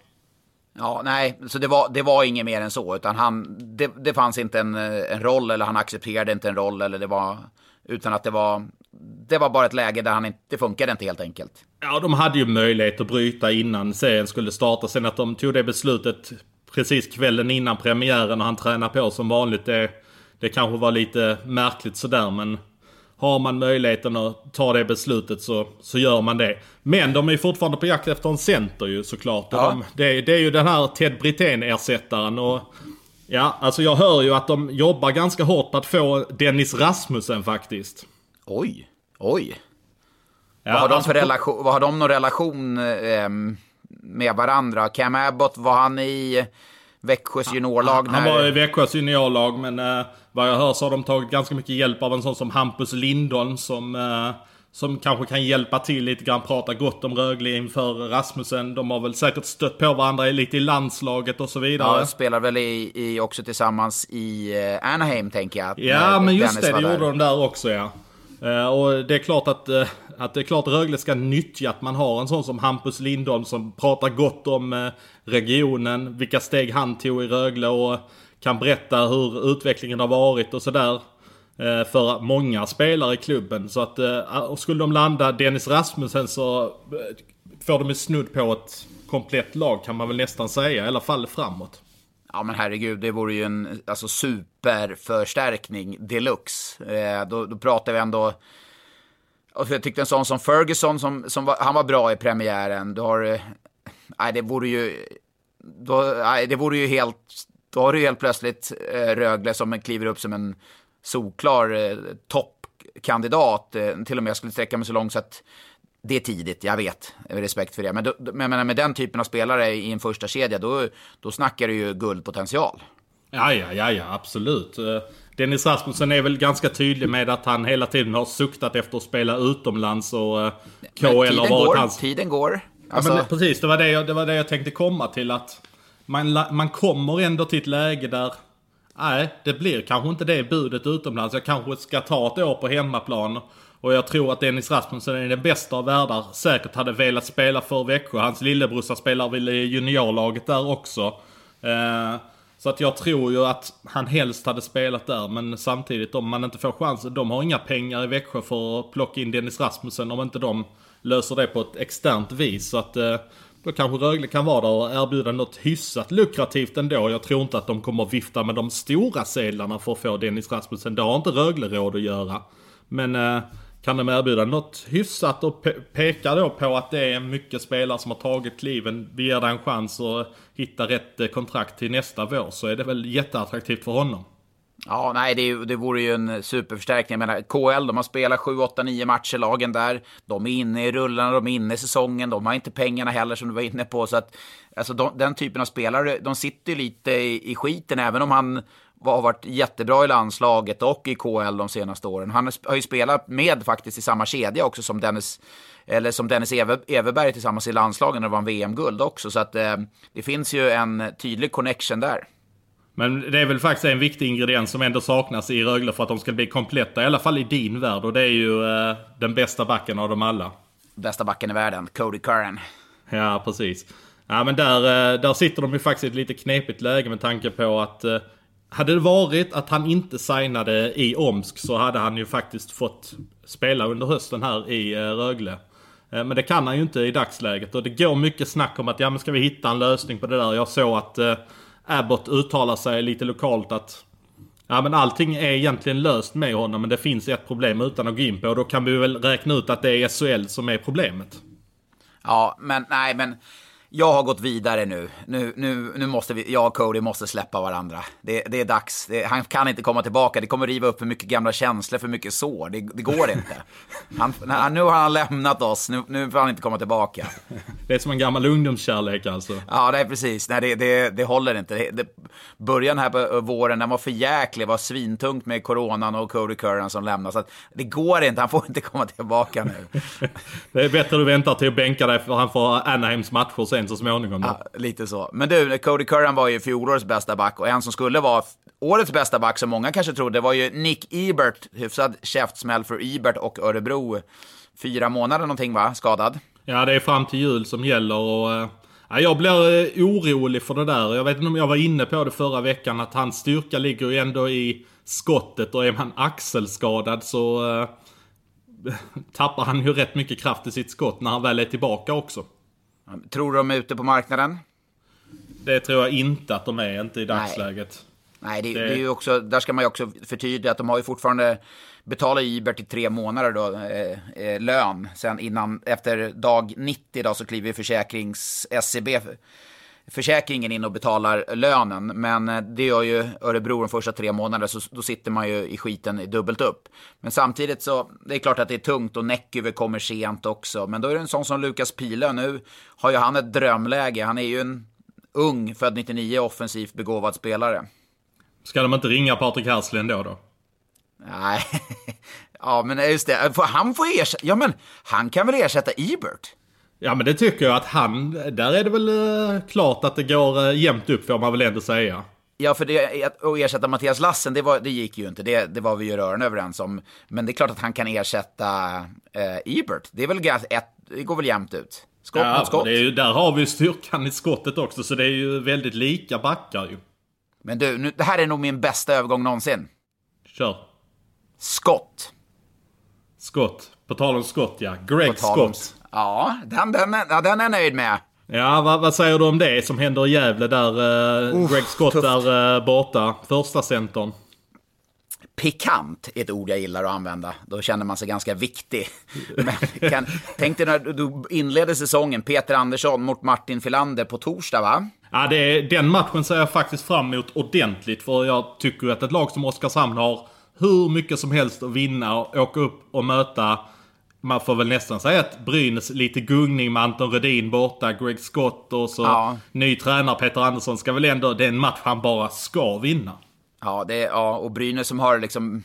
[SPEAKER 1] Ja, nej, så det var, det var inget mer än så, utan han, det, det fanns inte en, en roll eller han accepterade inte en roll eller det var, utan att det var, det var bara ett läge där han inte, det funkade inte helt enkelt.
[SPEAKER 2] Ja, de hade ju möjlighet att bryta innan serien skulle starta. Sen att de tog det beslutet precis kvällen innan premiären och han tränar på som vanligt. Det, det kanske var lite märkligt sådär men har man möjligheten att ta det beslutet så, så gör man det. Men de är fortfarande på jakt efter en center ju såklart.
[SPEAKER 1] Ja.
[SPEAKER 2] De, det, det är ju den här Ted Brithén-ersättaren och Ja, alltså jag hör ju att de jobbar ganska hårt på att få Dennis Rasmussen faktiskt.
[SPEAKER 1] Oj, oj.
[SPEAKER 2] Ja,
[SPEAKER 1] vad, har de
[SPEAKER 2] alltså,
[SPEAKER 1] för relation, vad har de någon relation eh, med varandra? Cam Abbott, var han i Växjös juniorlag?
[SPEAKER 2] Han
[SPEAKER 1] när-
[SPEAKER 2] var i Växjös juniorlag men eh, vad jag hör så har de tagit ganska mycket hjälp av en sån som Hampus Lindholm som, eh, som kanske kan hjälpa till lite grann, prata gott om Rögle inför Rasmussen. De har väl säkert stött på varandra lite i landslaget och så vidare.
[SPEAKER 1] Ja, spelar väl i, i, också tillsammans i eh, Anaheim, tänker jag.
[SPEAKER 2] Ja, men just
[SPEAKER 1] Dennis
[SPEAKER 2] det, det gjorde de där också ja. Eh, och det är klart att, eh, att det är klart Rögle ska nyttja att man har en sån som Hampus Lindholm som pratar gott om regionen, vilka steg han tog i Rögle och kan berätta hur utvecklingen har varit och sådär. Eh, för många spelare i klubben. Så att eh, och skulle de landa Dennis Rasmussen så eh, får de en snudd på ett komplett lag kan man väl nästan säga. I alla fall framåt.
[SPEAKER 1] Ja men herregud, det vore ju en alltså, superförstärkning deluxe. Eh, då, då pratar vi ändå... Och jag tyckte en sån som Ferguson, som, som var, han var bra i premiären. Du har... eh, Nej, det vore ju... Då, nej, det vore ju helt... Då har du helt plötsligt eh, Rögle som kliver upp som en solklar eh, toppkandidat. Eh, till och med jag skulle sträcka mig så långt så att det är tidigt, jag vet. Respekt för det. Men, då, men menar, med den typen av spelare i en första kedja då, då snackar du ju guldpotential.
[SPEAKER 2] Ja, ja, ja, ja, absolut. Eh, Dennis Rasmussen är väl ganska tydlig med att han hela tiden har suktat efter att spela utomlands och eh, KL har varit
[SPEAKER 1] går,
[SPEAKER 2] hans...
[SPEAKER 1] tiden går.
[SPEAKER 2] Ja,
[SPEAKER 1] Alltså,
[SPEAKER 2] men precis, det var det, jag, det var det jag tänkte komma till att man, man kommer ändå till ett läge där Nej, det blir kanske inte det budet utomlands. Jag kanske ska ta ett år på hemmaplan. Och jag tror att Dennis Rasmussen är den bästa av världar. Säkert hade velat spela för Växjö. Hans lillebrorsa spelar väl i juniorlaget där också. Eh, så att jag tror ju att han helst hade spelat där. Men samtidigt om man inte får chansen. De har inga pengar i Växjö för att plocka in Dennis Rasmussen om inte de löser det på ett externt vis. Så att eh, då kanske Rögle kan vara där och erbjuda något hyfsat lukrativt ändå. Jag tror inte att de kommer vifta med de stora sedlarna för att få Dennis Rasmussen. Det har inte Rögle råd att göra. Men eh, kan de erbjuda något hyfsat och pe peka då på att det är mycket spelare som har tagit kliven. Vi ger dig en chans att hitta rätt eh, kontrakt till nästa vår så är det väl jätteattraktivt för honom.
[SPEAKER 1] Ja, nej, det, det vore ju en superförstärkning. Jag menar, KL, de har spelat 7, 8, 9 matcher, lagen där. De är inne i rullarna, de är inne i säsongen. De har inte pengarna heller, som du var inne på. Så att, alltså, de, den typen av spelare, de sitter ju lite i, i skiten, även om han har varit jättebra i landslaget och i KL de senaste åren. Han har ju spelat med faktiskt i samma kedja också som Dennis, eller som Dennis Eve, Everberg tillsammans i landslagen när det var en VM-guld också. Så att eh, det finns ju en tydlig connection där.
[SPEAKER 2] Men det är väl faktiskt en viktig ingrediens som ändå saknas i Rögle för att de ska bli kompletta, i alla fall i din värld. Och det är ju eh, den bästa backen av dem alla.
[SPEAKER 1] Bästa backen i världen, Cody Curran.
[SPEAKER 2] Ja, precis. Ja, men där, eh, där sitter de ju faktiskt i ett lite knepigt läge med tanke på att eh, hade det varit att han inte signade i Omsk så hade han ju faktiskt fått spela under hösten här i eh, Rögle. Eh, men det kan han ju inte i dagsläget och det går mycket snack om att ja men ska vi hitta en lösning på det där. Jag såg att eh, Abbott uttalar sig lite lokalt att Ja men allting är egentligen löst med honom men det finns ett problem utan att gå in på och då kan vi väl räkna ut att det är SHL som är problemet.
[SPEAKER 1] Ja men nej men jag har gått vidare nu. Nu, nu, nu måste vi, jag och Cody måste släppa varandra. Det, det är dags. Det, han kan inte komma tillbaka. Det kommer riva upp för mycket gamla känslor, för mycket sår. Det, det går inte. Han, nu har han lämnat oss. Nu, nu får han inte komma tillbaka.
[SPEAKER 2] Det är som en gammal ungdomskärlek alltså.
[SPEAKER 1] Ja, det är precis. Nej, det, det, det håller inte. Det, början här på våren, den var för jäklig. Det var svintungt med coronan och Cody Curran som lämnade. Så det går inte. Han får inte komma tillbaka nu.
[SPEAKER 2] det är bättre att du väntar till att bänka dig för han får Anaheims matcher sen så småningom. Då.
[SPEAKER 1] Ja, lite så. Men du, Cody Curran var ju fjolårets bästa back och en som skulle vara årets bästa back, som många kanske trodde, var ju Nick Ebert. Hyfsad käftsmäll för Ebert och Örebro. Fyra månader någonting va, skadad?
[SPEAKER 2] Ja, det är fram till jul som gäller och... Eh, ja, jag blir eh, orolig för det där. Jag vet inte om jag var inne på det förra veckan, att hans styrka ligger ju ändå i skottet och är man axelskadad så... Uh, tappar han ju rätt mycket kraft i sitt skott när han väl är tillbaka också.
[SPEAKER 1] Tror du de är ute på marknaden?
[SPEAKER 2] Det tror jag inte att de är, inte i dagsläget.
[SPEAKER 1] Nej, det, det... det, är ju också, där ska man ju också förtydliga att de har ju fortfarande betalat Ibert i tre månader då, eh, eh, lön. Sen innan, efter dag 90 då, så kliver försäkrings SCB försäkringen in och betalar lönen. Men eh, det gör ju Örebro de första tre månaderna, så då sitter man ju i skiten dubbelt upp. Men samtidigt så, det är klart att det är tungt och Näckyve kommer sent också. Men då är det en sån som Lukas Pila nu, har ju han ett drömläge. Han är ju en ung, född 99, offensivt begåvad spelare.
[SPEAKER 2] Ska de inte ringa Patrik Herslin då då?
[SPEAKER 1] Nej, ja men just det, han får ersätta, ja men han kan väl ersätta Ebert?
[SPEAKER 2] Ja men det tycker jag att han, där är det väl uh, klart att det går uh, jämnt upp får man väl ändå säga.
[SPEAKER 1] Ja, för det, att ersätta Mattias Lassen, det, var, det gick ju inte. Det, det var vi ju rörande överens om. Men det är klart att han kan ersätta uh, Ebert. Det, är väl ett, det går väl jämnt ut.
[SPEAKER 2] Skott ja, mot skott. Det är ju, där har vi styrkan i skottet också, så det är ju väldigt lika backar ju.
[SPEAKER 1] Men du, nu, det här är nog min bästa övergång någonsin.
[SPEAKER 2] Kör.
[SPEAKER 1] Skott.
[SPEAKER 2] Skott. På tal om skott, ja. Greg Scott.
[SPEAKER 1] Ja, den, den, ja, den är jag nöjd med.
[SPEAKER 2] Ja, vad, vad, säger du om det som händer i Gävle där uh, Greg Scott tufft. är uh, borta? Första centern.
[SPEAKER 1] Pikant är ett ord jag gillar att använda. Då känner man sig ganska viktig. Men kan, tänk dig när du inleder säsongen, Peter Andersson mot Martin Filander på torsdag va?
[SPEAKER 2] Ja, det är, den matchen ser jag faktiskt fram emot ordentligt. För jag tycker att ett lag som Oskarshamn har hur mycket som helst att vinna och åka upp och möta man får väl nästan säga att Brynäs lite gungning med Anton Rödin borta, Greg Scott och så ja. ny tränare Peter Andersson ska väl ändå, det är en match han bara ska vinna.
[SPEAKER 1] Ja, det är, ja och Brynäs som har liksom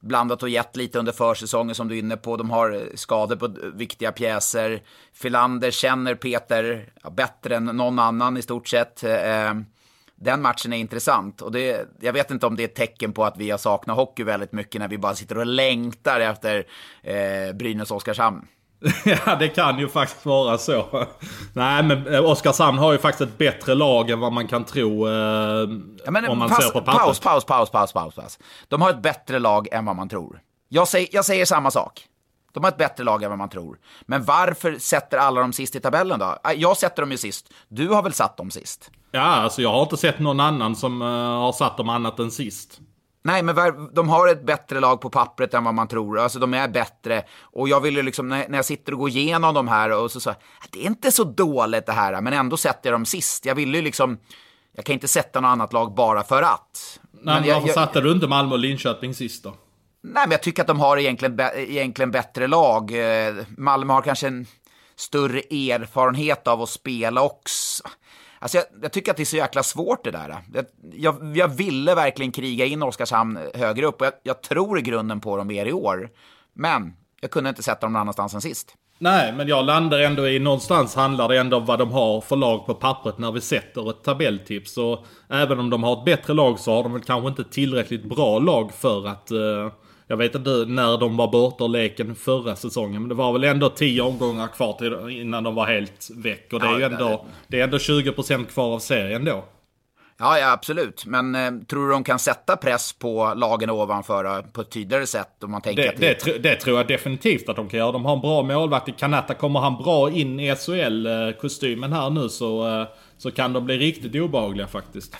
[SPEAKER 1] blandat och gett lite under försäsongen som du är inne på. De har skador på viktiga pjäser. Filander känner Peter bättre än någon annan i stort sett. Den matchen är intressant. Och det, jag vet inte om det är ett tecken på att vi har saknat hockey väldigt mycket när vi bara sitter och längtar efter eh, Brynäs-Oskarshamn.
[SPEAKER 2] ja, det kan ju faktiskt vara så. Nej, men eh, Oskarshamn har ju faktiskt ett bättre lag än vad man kan tro eh, ja, men, om man paus, ser på pappret.
[SPEAKER 1] Paus, paus, paus, paus, paus, paus. De har ett bättre lag än vad man tror. Jag säger, jag säger samma sak. De har ett bättre lag än vad man tror. Men varför sätter alla dem sist i tabellen då? Äh, jag sätter dem ju sist. Du har väl satt dem sist?
[SPEAKER 2] Ja, alltså jag har inte sett någon annan som uh, har satt dem annat än sist.
[SPEAKER 1] Nej, men de har ett bättre lag på pappret än vad man tror. Alltså de är bättre. Och jag vill ju liksom, när jag sitter och går igenom de här och så sa det är inte så dåligt det här, men ändå sätter jag dem sist. Jag vill ju liksom, jag kan inte sätta något annat lag bara för att.
[SPEAKER 2] Nej, men, men varför jag, satte du inte Malmö och Linköping sist då?
[SPEAKER 1] Nej, men jag tycker att de har egentligen, egentligen bättre lag. Eh, Malmö har kanske en större erfarenhet av att spela också. Alltså jag, jag, tycker att det är så jäkla svårt det där. Jag, jag, jag ville verkligen kriga in Oskarshamn högre upp och jag, jag, tror i grunden på dem mer i år. Men jag kunde inte sätta dem någon annanstans än sist.
[SPEAKER 2] Nej, men jag landar ändå i någonstans handlar det ändå om vad de har för lag på pappret när vi sätter ett tabelltips. Och även om de har ett bättre lag så har de väl kanske inte tillräckligt bra lag för att uh jag vet inte när de var borta leken förra säsongen. Men det var väl ändå 10 omgångar kvar till, innan de var helt väck. Och det är ju ändå, det är ändå 20% kvar av serien då.
[SPEAKER 1] Ja, ja absolut. Men eh, tror du de kan sätta press på lagen ovanför eh, på ett tydligare sätt? Om man tänker
[SPEAKER 2] det,
[SPEAKER 1] att
[SPEAKER 2] det... Det, det, tror jag definitivt att de kan göra. De har en bra målvakt i Kanata. Kommer han bra in i SHL-kostymen här nu så, eh, så kan de bli riktigt obehagliga faktiskt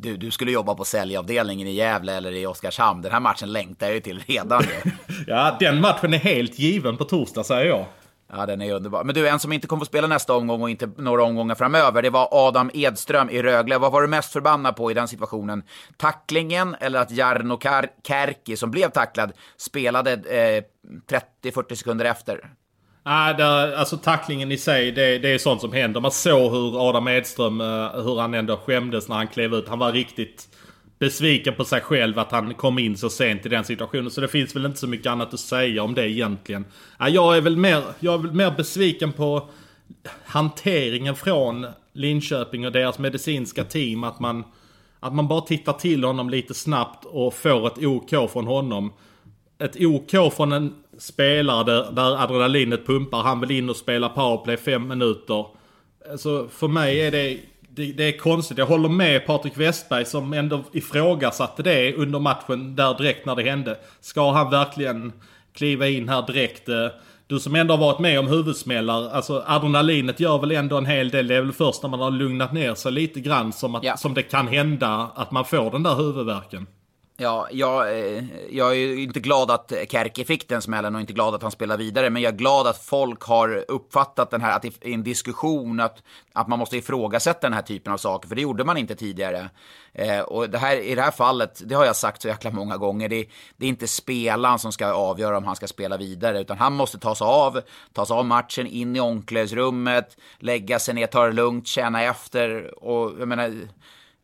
[SPEAKER 1] du, du skulle jobba på säljavdelningen i Gävle eller i Oskarshamn. Den här matchen längtar jag ju till redan
[SPEAKER 2] ja, den matchen är helt given på torsdag säger jag.
[SPEAKER 1] Ja, den är underbar. Men du, en som inte kommer få spela nästa omgång och inte några omgångar framöver, det var Adam Edström i Rögle. Vad var du mest förbannad på i den situationen? Tacklingen eller att Jarno Kärki, som blev tacklad, spelade eh, 30-40 sekunder efter?
[SPEAKER 2] Nej, äh, alltså tacklingen i sig, det, det är sånt som händer. Man såg hur Adam Edström, eh, hur han ändå skämdes när han klev ut. Han var riktigt besviken på sig själv att han kom in så sent i den situationen. Så det finns väl inte så mycket annat att säga om det egentligen. Ah, jag, är väl mer, jag är väl mer besviken på hanteringen från Linköping och deras medicinska team. Att man, att man bara tittar till honom lite snabbt och får ett OK från honom. Ett OK från en spelare där, där adrenalinet pumpar. Han vill in och spela powerplay fem minuter. Alltså för mig är det, det, det är konstigt. Jag håller med Patrik Westberg som ändå ifrågasatte det under matchen där direkt när det hände. Ska han verkligen kliva in här direkt? Du som ändå har varit med om huvudsmällar, alltså adrenalinet gör väl ändå en hel del. Det är väl först när man har lugnat ner sig lite grann som, att, ja. som det kan hända att man får den där huvudvärken.
[SPEAKER 1] Ja, jag, eh, jag är inte glad att Kärki fick den smällen och inte glad att han spelar vidare. Men jag är glad att folk har uppfattat den här, att det är en diskussion, att, att man måste ifrågasätta den här typen av saker. För det gjorde man inte tidigare. Eh, och det här, i det här fallet, det har jag sagt så jäkla många gånger, det, det är inte spelaren som ska avgöra om han ska spela vidare. Utan han måste ta sig av, ta sig av matchen, in i omklädningsrummet, lägga sig ner, ta det lugnt, känna efter. Och jag menar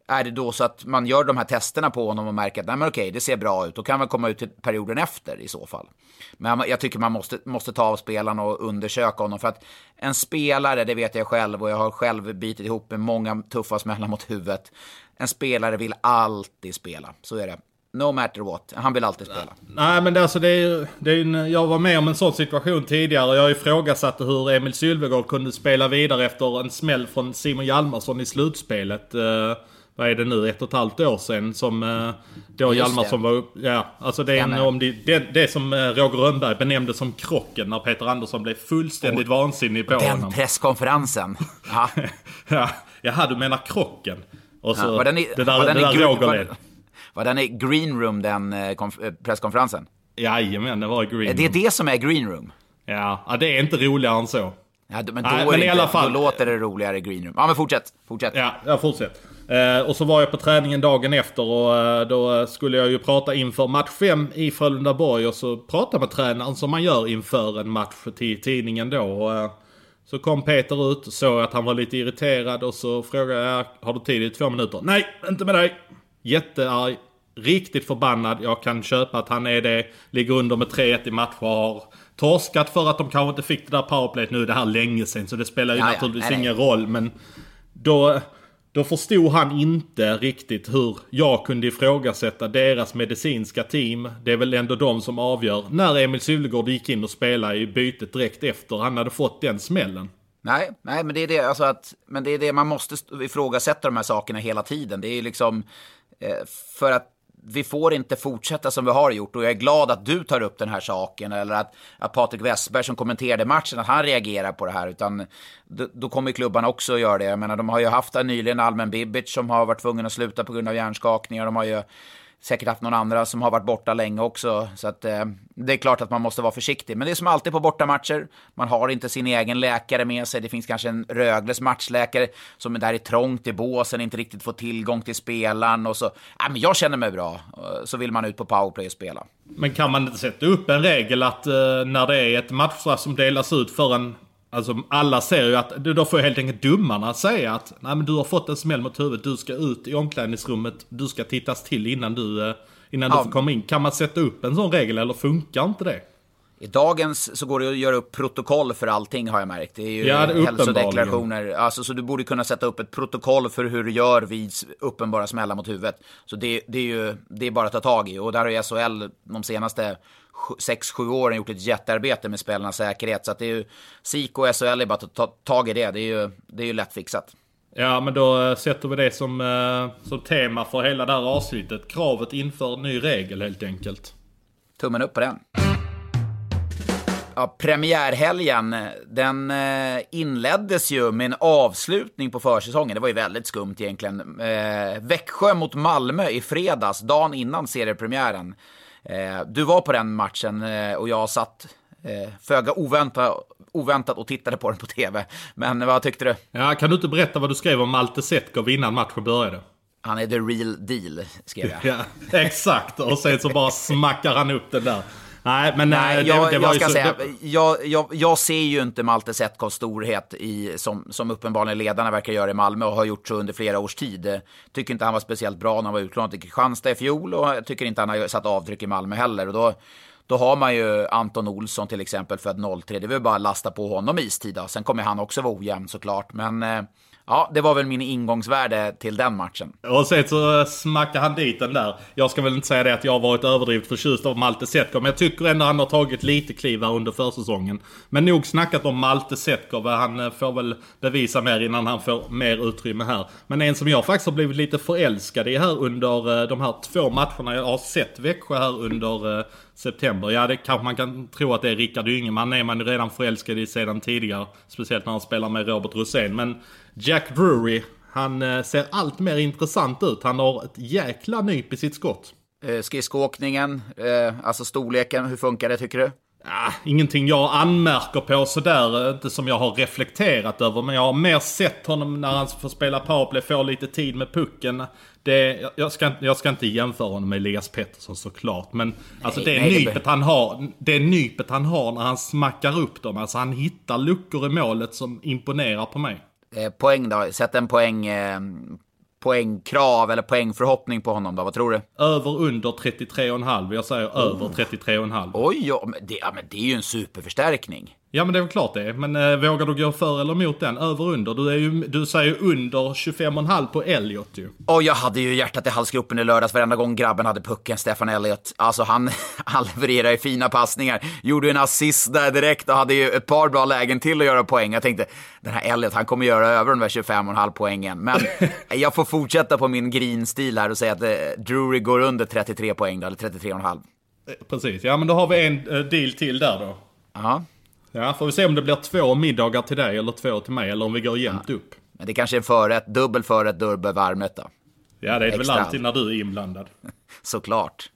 [SPEAKER 1] är det då så att man gör de här testerna på honom och märker att nej men okej, det ser bra ut, då kan man komma ut till perioden efter i så fall. Men jag tycker man måste, måste ta av spelarna och undersöka honom. För att en spelare, det vet jag själv och jag har själv bitit ihop med många tuffa smällar mot huvudet. En spelare vill alltid spela, så är det. No matter what. Han vill alltid spela.
[SPEAKER 2] Nej men det, alltså, det är, det är en, jag var med om en sån situation tidigare. Jag ifrågasatte hur Emil Sylvegård kunde spela vidare efter en smäll från Simon Hjalmarsson i slutspelet. Uh, vad är det nu, ett och ett halvt år sedan som eh, då Hjalmarsson var upp. Ja, alltså det är en, om det, det, det som eh, Roger Rönnberg benämnde som krocken när Peter Andersson blev fullständigt och, vansinnig på
[SPEAKER 1] den
[SPEAKER 2] honom.
[SPEAKER 1] Den presskonferensen. Ja.
[SPEAKER 2] ja, jaha du menar krocken. Och så
[SPEAKER 1] ja, var den i,
[SPEAKER 2] det där, var den det där Roger var,
[SPEAKER 1] var den i green room den eh, presskonferensen?
[SPEAKER 2] Jajamän, det var i green room.
[SPEAKER 1] Det är det som är green room?
[SPEAKER 2] Ja, det är inte roligare än så.
[SPEAKER 1] Ja, men då, Nej, men i alla fall, då låter det roligare i green room. Ja men fortsätt, fortsätt.
[SPEAKER 2] Ja, ja fortsätt. Eh, och så var jag på träningen dagen efter och eh, då skulle jag ju prata inför match 5 i Frölundaborg och så prata med tränaren som man gör inför en match till tidningen då. Och, eh, så kom Peter ut, såg att han var lite irriterad och så frågade jag har du tid i två minuter? Nej, inte med dig! Jättearg, riktigt förbannad. Jag kan köpa att han är det. Ligger under med 3-1 i matcher. Har torskat för att de kanske inte fick det där powerplayet. Nu det här länge sedan så det spelar ju ja, naturligtvis ja, ingen roll. Men då, då förstod han inte riktigt hur jag kunde ifrågasätta deras medicinska team. Det är väl ändå de som avgör. När Emil Sylvegård gick in och spelade i bytet direkt efter han hade fått den smällen.
[SPEAKER 1] Nej, nej, men det är det, alltså att, men det är det man måste ifrågasätta de här sakerna hela tiden. Det är liksom, eh, för att vi får inte fortsätta som vi har gjort och jag är glad att du tar upp den här saken eller att, att Patrik Westberg som kommenterade matchen, att han reagerar på det här. Utan då, då kommer klubbarna också att göra det. Jag menar, de har ju haft nyligen Almen Bibic som har varit tvungen att sluta på grund av hjärnskakningar. De har ju säkert haft någon andra som har varit borta länge också. Så att, eh, det är klart att man måste vara försiktig. Men det är som alltid på bortamatcher. Man har inte sin egen läkare med sig. Det finns kanske en Rögles matchläkare som är där i trångt i båsen, inte riktigt får tillgång till spelaren. Och så, äh, men jag känner mig bra. Eh, så vill man ut på powerplay och spela.
[SPEAKER 2] Men kan man inte sätta upp en regel att eh, när det är ett matchstraff som delas ut för en Alltså alla ser ju att, då får helt enkelt domarna säga att nej men du har fått en smäll mot huvudet, du ska ut i omklädningsrummet, du ska tittas till innan du, eh, innan ja. du får komma in. Kan man sätta upp en sån regel eller funkar inte det?
[SPEAKER 1] I dagens så går det att göra upp protokoll för allting har jag märkt. Det är ju ja, det hälsodeklarationer. Alltså, så du borde kunna sätta upp ett protokoll för hur du gör vid uppenbara smällar mot huvudet. Så det, det är ju det är bara att ta tag i. Och där har ju SHL de senaste 6-7 åren gjort ett jättearbete med spelarnas säkerhet. Så att det är ju SIK och SHL är bara att ta tag i det. Det är ju, det är ju lätt fixat.
[SPEAKER 2] Ja men då eh, sätter vi det som, eh, som tema för hela det här avsnittet. Kravet inför ny regel helt enkelt.
[SPEAKER 1] Tummen upp på den. Ja, premiärhelgen, den eh, inleddes ju med en avslutning på försäsongen. Det var ju väldigt skumt egentligen. Växjö mot Malmö i fredags, dagen innan seriepremiären. Eh, du var på den matchen eh, och jag satt eh, föga oväntat, oväntat och tittade på den på tv. Men vad tyckte du?
[SPEAKER 2] Ja, kan du inte berätta vad du skrev om Malte Setkov innan matchen började?
[SPEAKER 1] Han är the real deal, skrev jag.
[SPEAKER 2] ja, exakt, och sen så bara smackar han upp den där. Nej, men
[SPEAKER 1] Nej, det, jag, det jag ska så, säga, jag, jag, jag, ser ju inte Malte Setkovs storhet i, som, som uppenbarligen ledarna verkar göra i Malmö och har gjort så under flera års tid. Tycker inte han var speciellt bra när han var utlånad till Kristianstad i fjol och jag tycker inte han har satt avtryck i Malmö heller. Och då, då har man ju Anton Olsson till exempel född 03. Det vill bara lasta på honom istid. Sen kommer han också vara ojämn såklart. Men eh, Ja, det var väl min ingångsvärde till den matchen.
[SPEAKER 2] Och sen så smackade han dit den där. Jag ska väl inte säga det att jag har varit överdrivet förtjust av Malte Setkov, men jag tycker ändå han har tagit lite kliv här under försäsongen. Men nog snackat om Malte Setkov. Han eh, får väl bevisa mer innan han får mer utrymme här. Men en som jag faktiskt har blivit lite förälskad i här under eh, de här två matcherna jag har sett Växjö här under eh, september. Ja, det kanske man kan tro att det är Rickard Yngman. är man ju redan förälskad i sedan tidigare. Speciellt när han spelar med Robert Rosén. Men Jack Drury, han eh, ser allt mer intressant ut. Han har ett jäkla nyp i sitt skott.
[SPEAKER 1] Eh, skridskoåkningen, eh, alltså storleken, hur funkar det tycker du?
[SPEAKER 2] Ja, ingenting jag anmärker på sådär, inte som jag har reflekterat över. Men jag har mer sett honom när han får spela powerplay, får lite tid med pucken. Det, jag, ska, jag ska inte jämföra honom med Elias Pettersson såklart. Men alltså det nej, nypet det... han har, det nypet han har när han smackar upp dem. Alltså han hittar luckor i målet som imponerar på mig.
[SPEAKER 1] Eh, poäng då? Sätt en poäng, eh, poängkrav eller poängförhoppning på honom då? Vad tror du?
[SPEAKER 2] Över under 33,5. Jag säger oh. över 33,5.
[SPEAKER 1] Oj, ja men, det, ja, men det är ju en superförstärkning.
[SPEAKER 2] Ja men det är väl klart det Men äh, vågar du gå för eller emot den? Över under? Du, är ju, du säger ju under 25,5 på Elliot ju.
[SPEAKER 1] Och jag hade ju hjärtat i halsgropen i lördags varenda gång grabben hade pucken, Stefan Elliot. Alltså han, han levererar ju fina passningar. Gjorde en assist där direkt och hade ju ett par bra lägen till att göra poäng. Jag tänkte, den här Elliot, han kommer göra över de där 25,5 poängen. Men jag får fortsätta på min green-stil här och säga att eh, Drury går under 33 poäng då, eller 33,5.
[SPEAKER 2] Eh, precis, ja men då har vi en uh, deal till där då.
[SPEAKER 1] Ja.
[SPEAKER 2] Ja, får vi se om det blir två middagar till dig eller två till mig eller om vi går jämnt ja. upp.
[SPEAKER 1] Men det kanske är en förrätt, dubbel förrätt, dubbel varmrätt då.
[SPEAKER 2] Ja, det är det väl alltid när du är inblandad.
[SPEAKER 1] Såklart.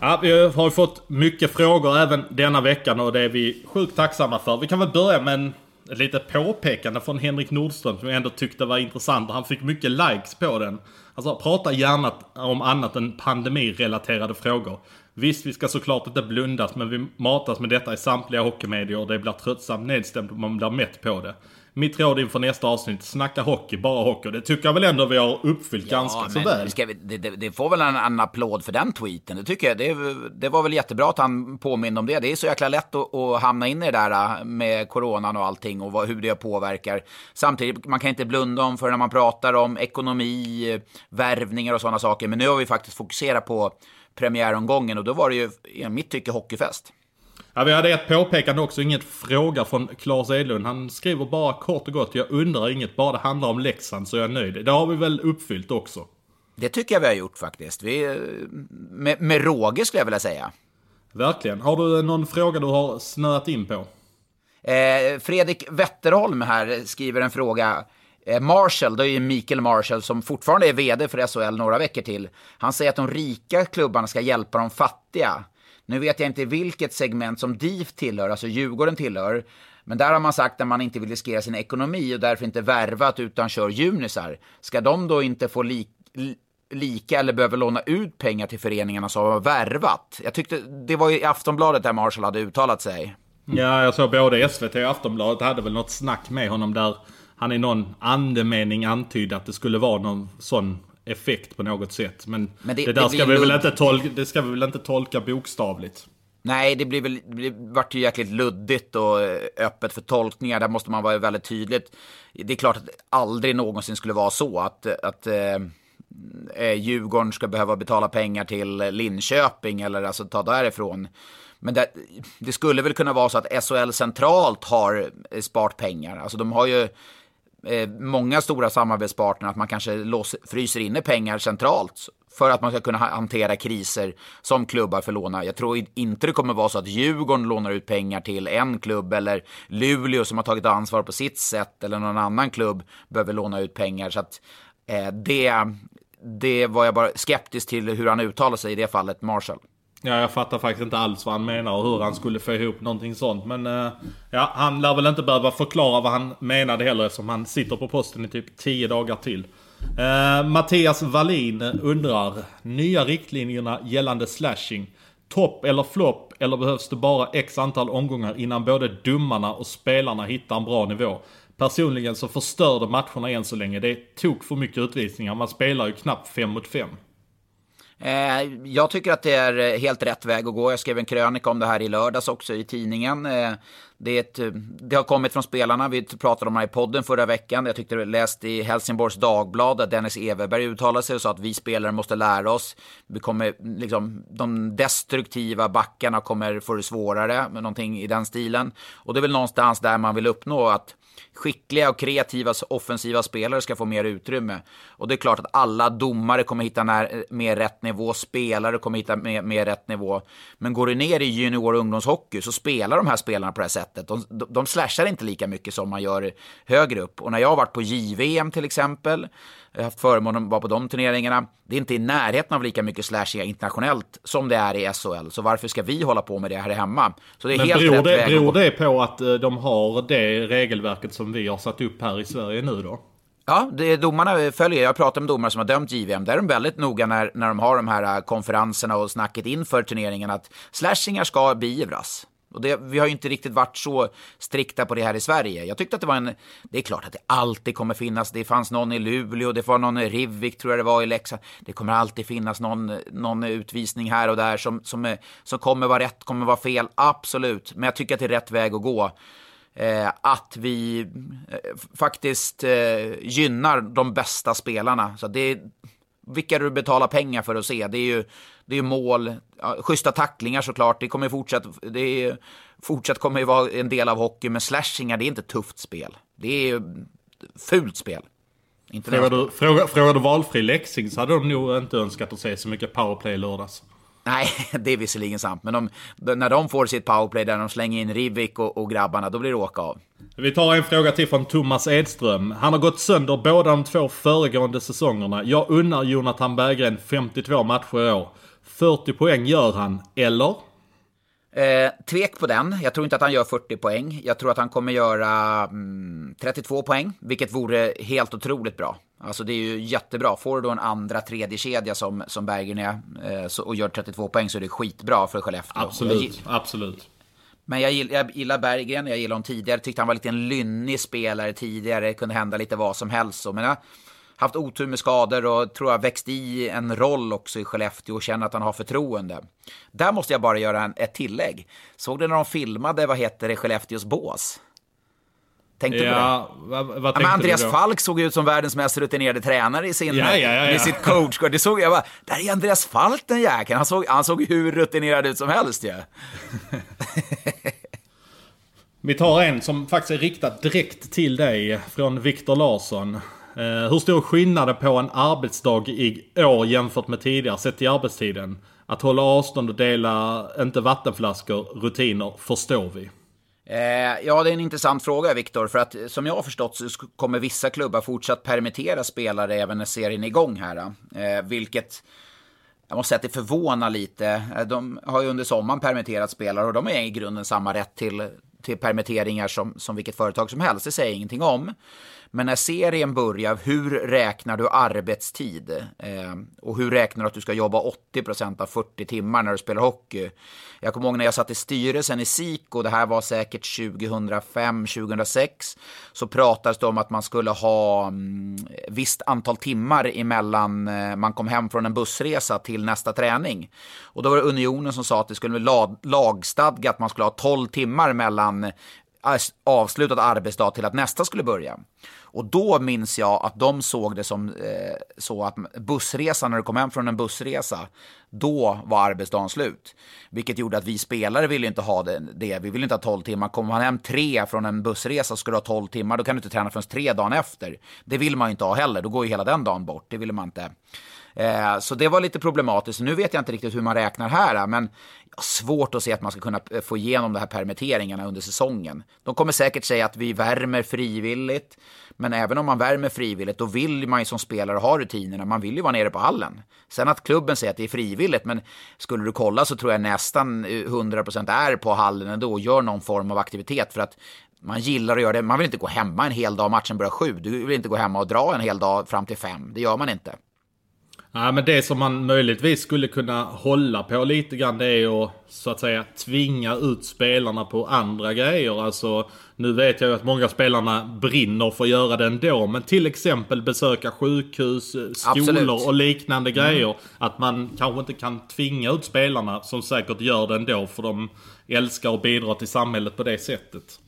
[SPEAKER 2] Ja, vi har ju fått mycket frågor även denna veckan och det är vi sjukt tacksamma för. Vi kan väl börja med en lite påpekande från Henrik Nordström som jag ändå tyckte var intressant och han fick mycket likes på den. Alltså prata gärna om annat än pandemirelaterade frågor. Visst, vi ska såklart inte blundas, men vi matas med detta i samtliga hockeymedier och det blir tröttsamt nedstämt om man blir mätt på det. Mitt råd inför nästa avsnitt, snacka hockey, bara hockey. Det tycker jag väl ändå vi har uppfyllt ja, ganska så väl.
[SPEAKER 1] Vi, det, det, det, får väl en, en applåd för den tweeten. Det tycker jag. Det, det, var väl jättebra att han påminner om det. Det är så jäkla lätt att, att hamna in i det där äh, med coronan och allting och vad, hur det påverkar. Samtidigt, man kan inte blunda om för när man pratar om ekonomi, värvningar och sådana saker. Men nu har vi faktiskt fokuserat på premiäromgången och då var det ju i mitt tycke hockeyfest.
[SPEAKER 2] Ja, vi hade ett påpekande också, inget fråga från Claes Edlund. Han skriver bara kort och gott, jag undrar inget, bara det handlar om Leksand så är jag nöjd. Det har vi väl uppfyllt också?
[SPEAKER 1] Det tycker jag vi har gjort faktiskt. Vi, med, med råge skulle jag vilja säga.
[SPEAKER 2] Verkligen. Har du någon fråga du har snöat in på?
[SPEAKER 1] Eh, Fredrik Wetterholm här skriver en fråga. Eh, Marshall, det är ju Mikael Marshall som fortfarande är vd för SHL några veckor till. Han säger att de rika klubbarna ska hjälpa de fattiga. Nu vet jag inte vilket segment som DIF tillhör, alltså Djurgården tillhör. Men där har man sagt att man inte vill riskera sin ekonomi och därför inte värvat utan kör junisar. Ska de då inte få li lika eller behöver låna ut pengar till föreningarna som har värvat? Jag tyckte det var i Aftonbladet där Marshall hade uttalat sig.
[SPEAKER 2] Ja, jag såg både SVT och Aftonbladet hade väl något snack med honom där han i någon andemening antydde att det skulle vara någon sån effekt på något sätt. Men, Men det, det, där det ska vi väl inte tolka, det ska vi väl inte tolka bokstavligt.
[SPEAKER 1] Nej, det blir väl, det vart ju jäkligt luddigt och eh, öppet för tolkningar. Där måste man vara väldigt tydligt. Det är klart att aldrig någonsin skulle vara så att, att eh, eh, Djurgården ska behöva betala pengar till Linköping eller alltså ta därifrån. Men det, det skulle väl kunna vara så att SHL centralt har sparat pengar. Alltså de har ju eh, många stora samarbetspartner att man kanske lås, fryser inne pengar centralt för att man ska kunna hantera kriser som klubbar får låna. Jag tror inte det kommer vara så att Djurgården lånar ut pengar till en klubb eller Luleå som har tagit ansvar på sitt sätt eller någon annan klubb behöver låna ut pengar. Så att eh, det, det var jag bara skeptisk till hur han uttalade sig i det fallet, Marshall.
[SPEAKER 2] Ja, jag fattar faktiskt inte alls vad han menar och hur han skulle få ihop någonting sånt. Men uh, ja, han lär väl inte behöva förklara vad han menade heller eftersom han sitter på posten i typ 10 dagar till. Uh, Mattias Wallin undrar, nya riktlinjerna gällande slashing. Topp eller flopp eller behövs det bara x antal omgångar innan både domarna och spelarna hittar en bra nivå? Personligen så förstörde matcherna än så länge. Det tog för mycket utvisningar. Man spelar ju knappt 5 mot 5.
[SPEAKER 1] Eh, jag tycker att det är eh, helt rätt väg att gå. Jag skrev en krönika om det här i lördags också i tidningen. Eh, det, ett, eh, det, har kommit från spelarna. Vi pratade om det här i podden förra veckan. Jag tyckte det läste i Helsingborgs Dagblad att Dennis Everberg uttalade sig och sa att vi spelare måste lära oss. Vi kommer, liksom, de destruktiva backarna kommer få det svårare, med någonting i den stilen. Och det är väl någonstans där man vill uppnå att skickliga och kreativa offensiva spelare ska få mer utrymme. Och det är klart att alla domare kommer hitta när, mer rätt nivå, spelare kommer hitta mer, mer rätt nivå. Men går du ner i junior och ungdomshockey så spelar de här spelarna på det här sättet. De, de, de slashar inte lika mycket som man gör högre upp. Och när jag har varit på JVM till exempel, jag har haft förmånen att vara på de turneringarna. Det är inte i närheten av lika mycket slashing internationellt som det är i SHL. Så varför ska vi hålla på med det här hemma? Så det är
[SPEAKER 2] Men
[SPEAKER 1] helt
[SPEAKER 2] beror, det, beror det på att eh, de har det regelverket som vi har satt upp här i Sverige nu då?
[SPEAKER 1] Ja, det, domarna följer. Jag pratar med domare som har dömt JVM. Där är de väldigt noga när, när de har de här eh, konferenserna och snacket inför turneringen att slashingar ska beivras. Och det, vi har ju inte riktigt varit så strikta på det här i Sverige. Jag tyckte att det var en... Det är klart att det alltid kommer finnas. Det fanns någon i Luleå, det var någon i Rivik tror jag det var i Leksand. Det kommer alltid finnas någon, någon utvisning här och där som, som, som kommer vara rätt, kommer vara fel. Absolut. Men jag tycker att det är rätt väg att gå. Eh, att vi eh, faktiskt eh, gynnar de bästa spelarna. Så det är, vilka du betalar pengar för att se. Det är ju det är mål, ja, schyssta tacklingar såklart. Det kommer fortsatt, det är, fortsatt kommer ju vara en del av hockey, men slashingar det är inte tufft spel. Det är fult spel.
[SPEAKER 2] Frågar du, frågar, frågar du valfri Leksing så hade de nog inte önskat att se så mycket powerplay lördags.
[SPEAKER 1] Nej, det är visserligen sant. Men de, när de får sitt powerplay där de slänger in Rivik och, och, grabbarna, då blir det åka av.
[SPEAKER 2] Vi tar en fråga till från Thomas Edström. Han har gått sönder båda de två föregående säsongerna. Jag unnar Jonathan Berggren 52 matcher i år. 40 poäng gör han, eller?
[SPEAKER 1] Eh, tvek på den. Jag tror inte att han gör 40 poäng. Jag tror att han kommer göra mm, 32 poäng, vilket vore helt otroligt bra. Alltså det är ju jättebra. Får du då en andra, tredje kedja som, som Bergen är eh, så, och gör 32 poäng så är det skitbra för Skellefteå.
[SPEAKER 2] Absolut, absolut.
[SPEAKER 1] Men jag gillar, jag gillar Berggren, jag gillar honom tidigare. Tyckte han var lite en lynnig spelare tidigare. Kunde hända lite vad som helst. Så, men jag, haft otur med skador och tror jag växt i en roll också i Skellefteå och känner att han har förtroende. Där måste jag bara göra en, ett tillägg. Såg du när de filmade, vad heter det, Skellefteås bås? Tänkte
[SPEAKER 2] ja,
[SPEAKER 1] på det? Vad, vad ja, Andreas Falk såg ut som världens mest rutinerade tränare i sin, ja, ja, ja, sitt coach. Det såg jag bara, där är Andreas Falk den jäkeln. Han såg, han såg hur rutinerad ut som helst ju. Ja.
[SPEAKER 2] Vi tar en som faktiskt är riktad direkt till dig från Viktor Larsson. Eh, hur stor skillnad är på en arbetsdag i år jämfört med tidigare sett till arbetstiden? Att hålla avstånd och dela, inte vattenflaskor, rutiner, förstår vi.
[SPEAKER 1] Eh, ja, det är en intressant fråga, Viktor. För att eh, som jag har förstått så kommer vissa klubbar fortsatt permittera spelare även när serien är igång här. Vilket jag måste säga att det förvånar lite. De har ju under sommaren permitterat spelare och de har i grunden samma rätt till, till permitteringar som, som vilket företag som helst. Det säger jag ingenting om. Men när serien börjar, hur räknar du arbetstid? Eh, och hur räknar du att du ska jobba 80% av 40 timmar när du spelar hockey? Jag kommer ihåg när jag satt i styrelsen i SIKO, det här var säkert 2005-2006, så pratades det om att man skulle ha mm, visst antal timmar emellan eh, man kom hem från en bussresa till nästa träning. Och då var det Unionen som sa att det skulle vara lagstadgat att man skulle ha 12 timmar mellan avslutad arbetsdag till att nästa skulle börja. Och då minns jag att de såg det som eh, så att bussresan, när du kom hem från en bussresa, då var arbetsdagen slut. Vilket gjorde att vi spelare ville inte ha det. det. Vi ville inte ha 12 timmar. Kommer man hem tre från en bussresa ska du ha 12 timmar, då kan du inte träna förrän tre dagen efter. Det vill man ju inte ha heller, då går ju hela den dagen bort. Det ville man inte. Eh, så det var lite problematiskt. Nu vet jag inte riktigt hur man räknar här, men svårt att se att man ska kunna eh, få igenom de här permitteringarna under säsongen. De kommer säkert säga att vi värmer frivilligt, men även om man värmer frivilligt, då vill man ju som spelare ha rutinerna. Man vill ju vara nere på hallen. Sen att klubben säger att det är frivilligt, men skulle du kolla så tror jag nästan eh, 100% är på hallen ändå och gör någon form av aktivitet för att man gillar att göra det. Man vill inte gå hemma en hel dag, matchen börjar sju. Du vill inte gå hemma och dra en hel dag fram till fem. Det gör man inte.
[SPEAKER 2] Ja, men det som man möjligtvis skulle kunna hålla på lite grann det är att så att säga tvinga ut spelarna på andra grejer. Alltså nu vet jag ju att många spelarna brinner för att göra det ändå. Men till exempel besöka sjukhus, skolor Absolut. och liknande mm. grejer. Att man kanske inte kan tvinga ut spelarna som säkert gör det ändå. För de älskar att bidra till samhället på det sättet.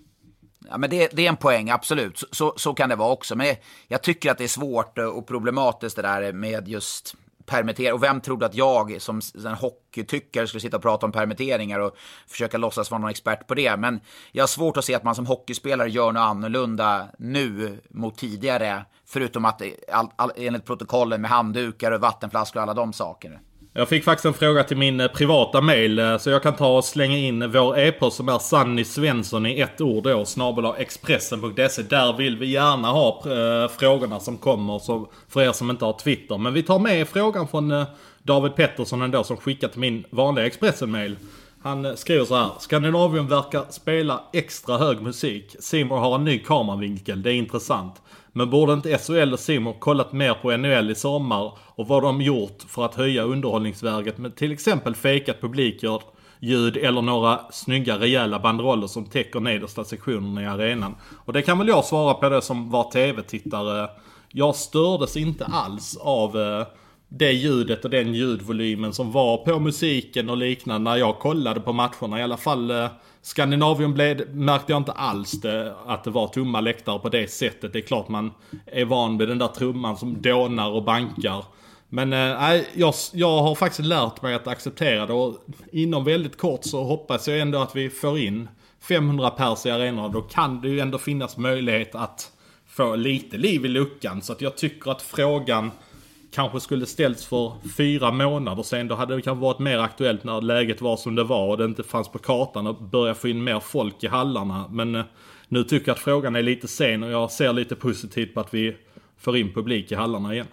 [SPEAKER 1] Ja, men det, det, är en poäng, absolut. Så, så, så, kan det vara också. Men jag tycker att det är svårt eh, och problematiskt det där med just permittering. Och vem trodde att jag som en hockeytyckare skulle sitta och prata om permitteringar och försöka låtsas vara någon expert på det. Men jag har svårt att se att man som hockeyspelare gör något annorlunda nu mot tidigare. Förutom att all, all, enligt protokollen med handdukar och vattenflaskor och alla de sakerna.
[SPEAKER 2] Jag fick faktiskt en fråga till min eh, privata mail. Eh, så jag kan ta och slänga in vår e-post som är Sanny Svensson i ett ord då. Snabel Expressen.se. Där vill vi gärna ha eh, frågorna som kommer. Så för er som inte har Twitter. Men vi tar med frågan från David Pettersson ändå som skickat min vanliga Expressen-mail. Han skriver så här. Skandinavien verkar spela extra hög musik. Simon har en ny kameravinkel. Det är intressant. Men borde inte SHL och Simon kollat mer på NHL i sommar och vad de gjort för att höja underhållningsvärdet med till exempel fejkat publikljud eller några snygga rejäla banderoller som täcker nedersta sektionerna i arenan. Och det kan väl jag svara på det som var tv-tittare. Jag stördes inte alls av eh, det ljudet och den ljudvolymen som var på musiken och liknande när jag kollade på matcherna. I alla fall eh, eh, Skandinavien blev, märkte jag inte alls det, att det var tomma läktare på det sättet. Det är klart man är van vid den där trumman som dånar och bankar. Men äh, jag, jag har faktiskt lärt mig att acceptera det och inom väldigt kort så hoppas jag ändå att vi får in 500 pers i arenorna. Då kan det ju ändå finnas möjlighet att få lite liv i luckan. Så att jag tycker att frågan kanske skulle ställts för fyra månader sedan. Då hade det kanske varit mer aktuellt när läget var som det var och det inte fanns på kartan att börja få in mer folk i hallarna. Men eh, nu tycker jag att frågan är lite sen och jag ser lite positivt på att vi får in publik i hallarna igen.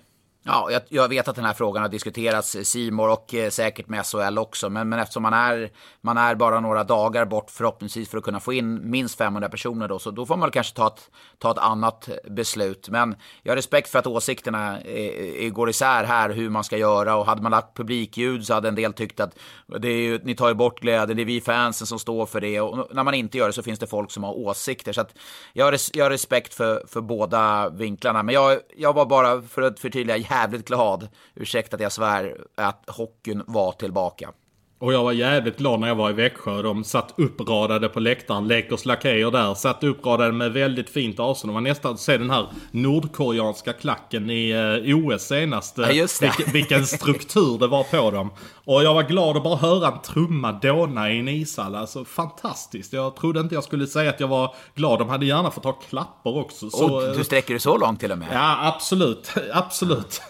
[SPEAKER 1] Ja, jag, jag, vet att den här frågan har diskuterats i Simor och eh, säkert med SHL också. Men, men eftersom man är, man är bara några dagar bort förhoppningsvis för att kunna få in minst 500 personer då, så då får man kanske ta ett, ta ett annat eh, beslut. Men jag har respekt för att åsikterna eh, eh, går isär här hur man ska göra. Och hade man lagt publikljud så hade en del tyckt att det är ju, ni tar ju bort glädjen, det är vi fansen som står för det. Och när man inte gör det så finns det folk som har åsikter. Så att jag, har, jag har respekt för, för båda vinklarna. Men jag, jag var bara, för att förtydliga, jävligt glad, ursäkta att jag svär, att hockeyn var tillbaka.
[SPEAKER 2] Och jag var jävligt glad när jag var i Växjö. De satt uppradade på läktaren. Lakers lakejer där. Satt uppradade med väldigt fint avstånd. Det var nästan att se den här nordkoreanska klacken i eh, OS senast.
[SPEAKER 1] Ja, just
[SPEAKER 2] det. Vilken, vilken struktur det var på dem. Och jag var glad att bara höra en trumma dåna i en ishall. Alltså fantastiskt. Jag trodde inte jag skulle säga att jag var glad. De hade gärna fått ha klappar också.
[SPEAKER 1] Så, och du sträcker det så långt till och med?
[SPEAKER 2] Ja, absolut. absolut.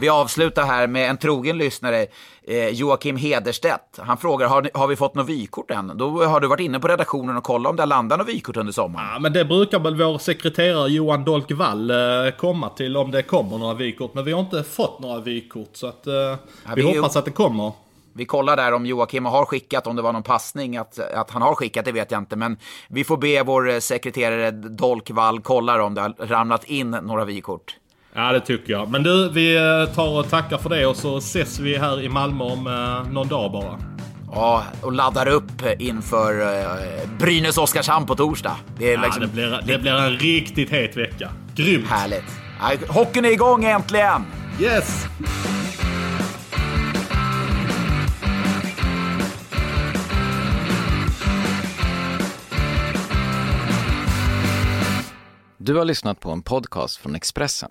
[SPEAKER 1] Vi avslutar här med en trogen lyssnare, eh, Joakim Hederstedt. Han frågar, har, ni, har vi fått något vykort än? Då har du varit inne på redaktionen och kollat om det landar något vykort under sommaren.
[SPEAKER 2] Ja, men det brukar väl vår sekreterare Johan Dolk Wall eh, komma till om det kommer några vykort. Men vi har inte fått några vykort så att eh, vi,
[SPEAKER 1] vi-
[SPEAKER 2] hoppas att det kommer.
[SPEAKER 1] Vi kollar där om Joakim har skickat, om det var någon passning, att, att han har skickat, det vet jag inte. Men vi får be vår sekreterare Dolkvall kolla om det har ramlat in några vykort.
[SPEAKER 2] Ja, det tycker jag. Men du, vi eh, tar och tackar för det och så ses vi här i Malmö om eh, någon dag bara.
[SPEAKER 1] Ja, och laddar upp inför eh, Brynäs-Oskarshamn på torsdag. Det är
[SPEAKER 2] Ja,
[SPEAKER 1] liksom
[SPEAKER 2] det, blir, det blir en riktigt het vecka. Grymt!
[SPEAKER 1] härligt. Nej, Hockeyn är igång äntligen!
[SPEAKER 2] Yes!
[SPEAKER 4] Du har lyssnat på en podcast från Expressen.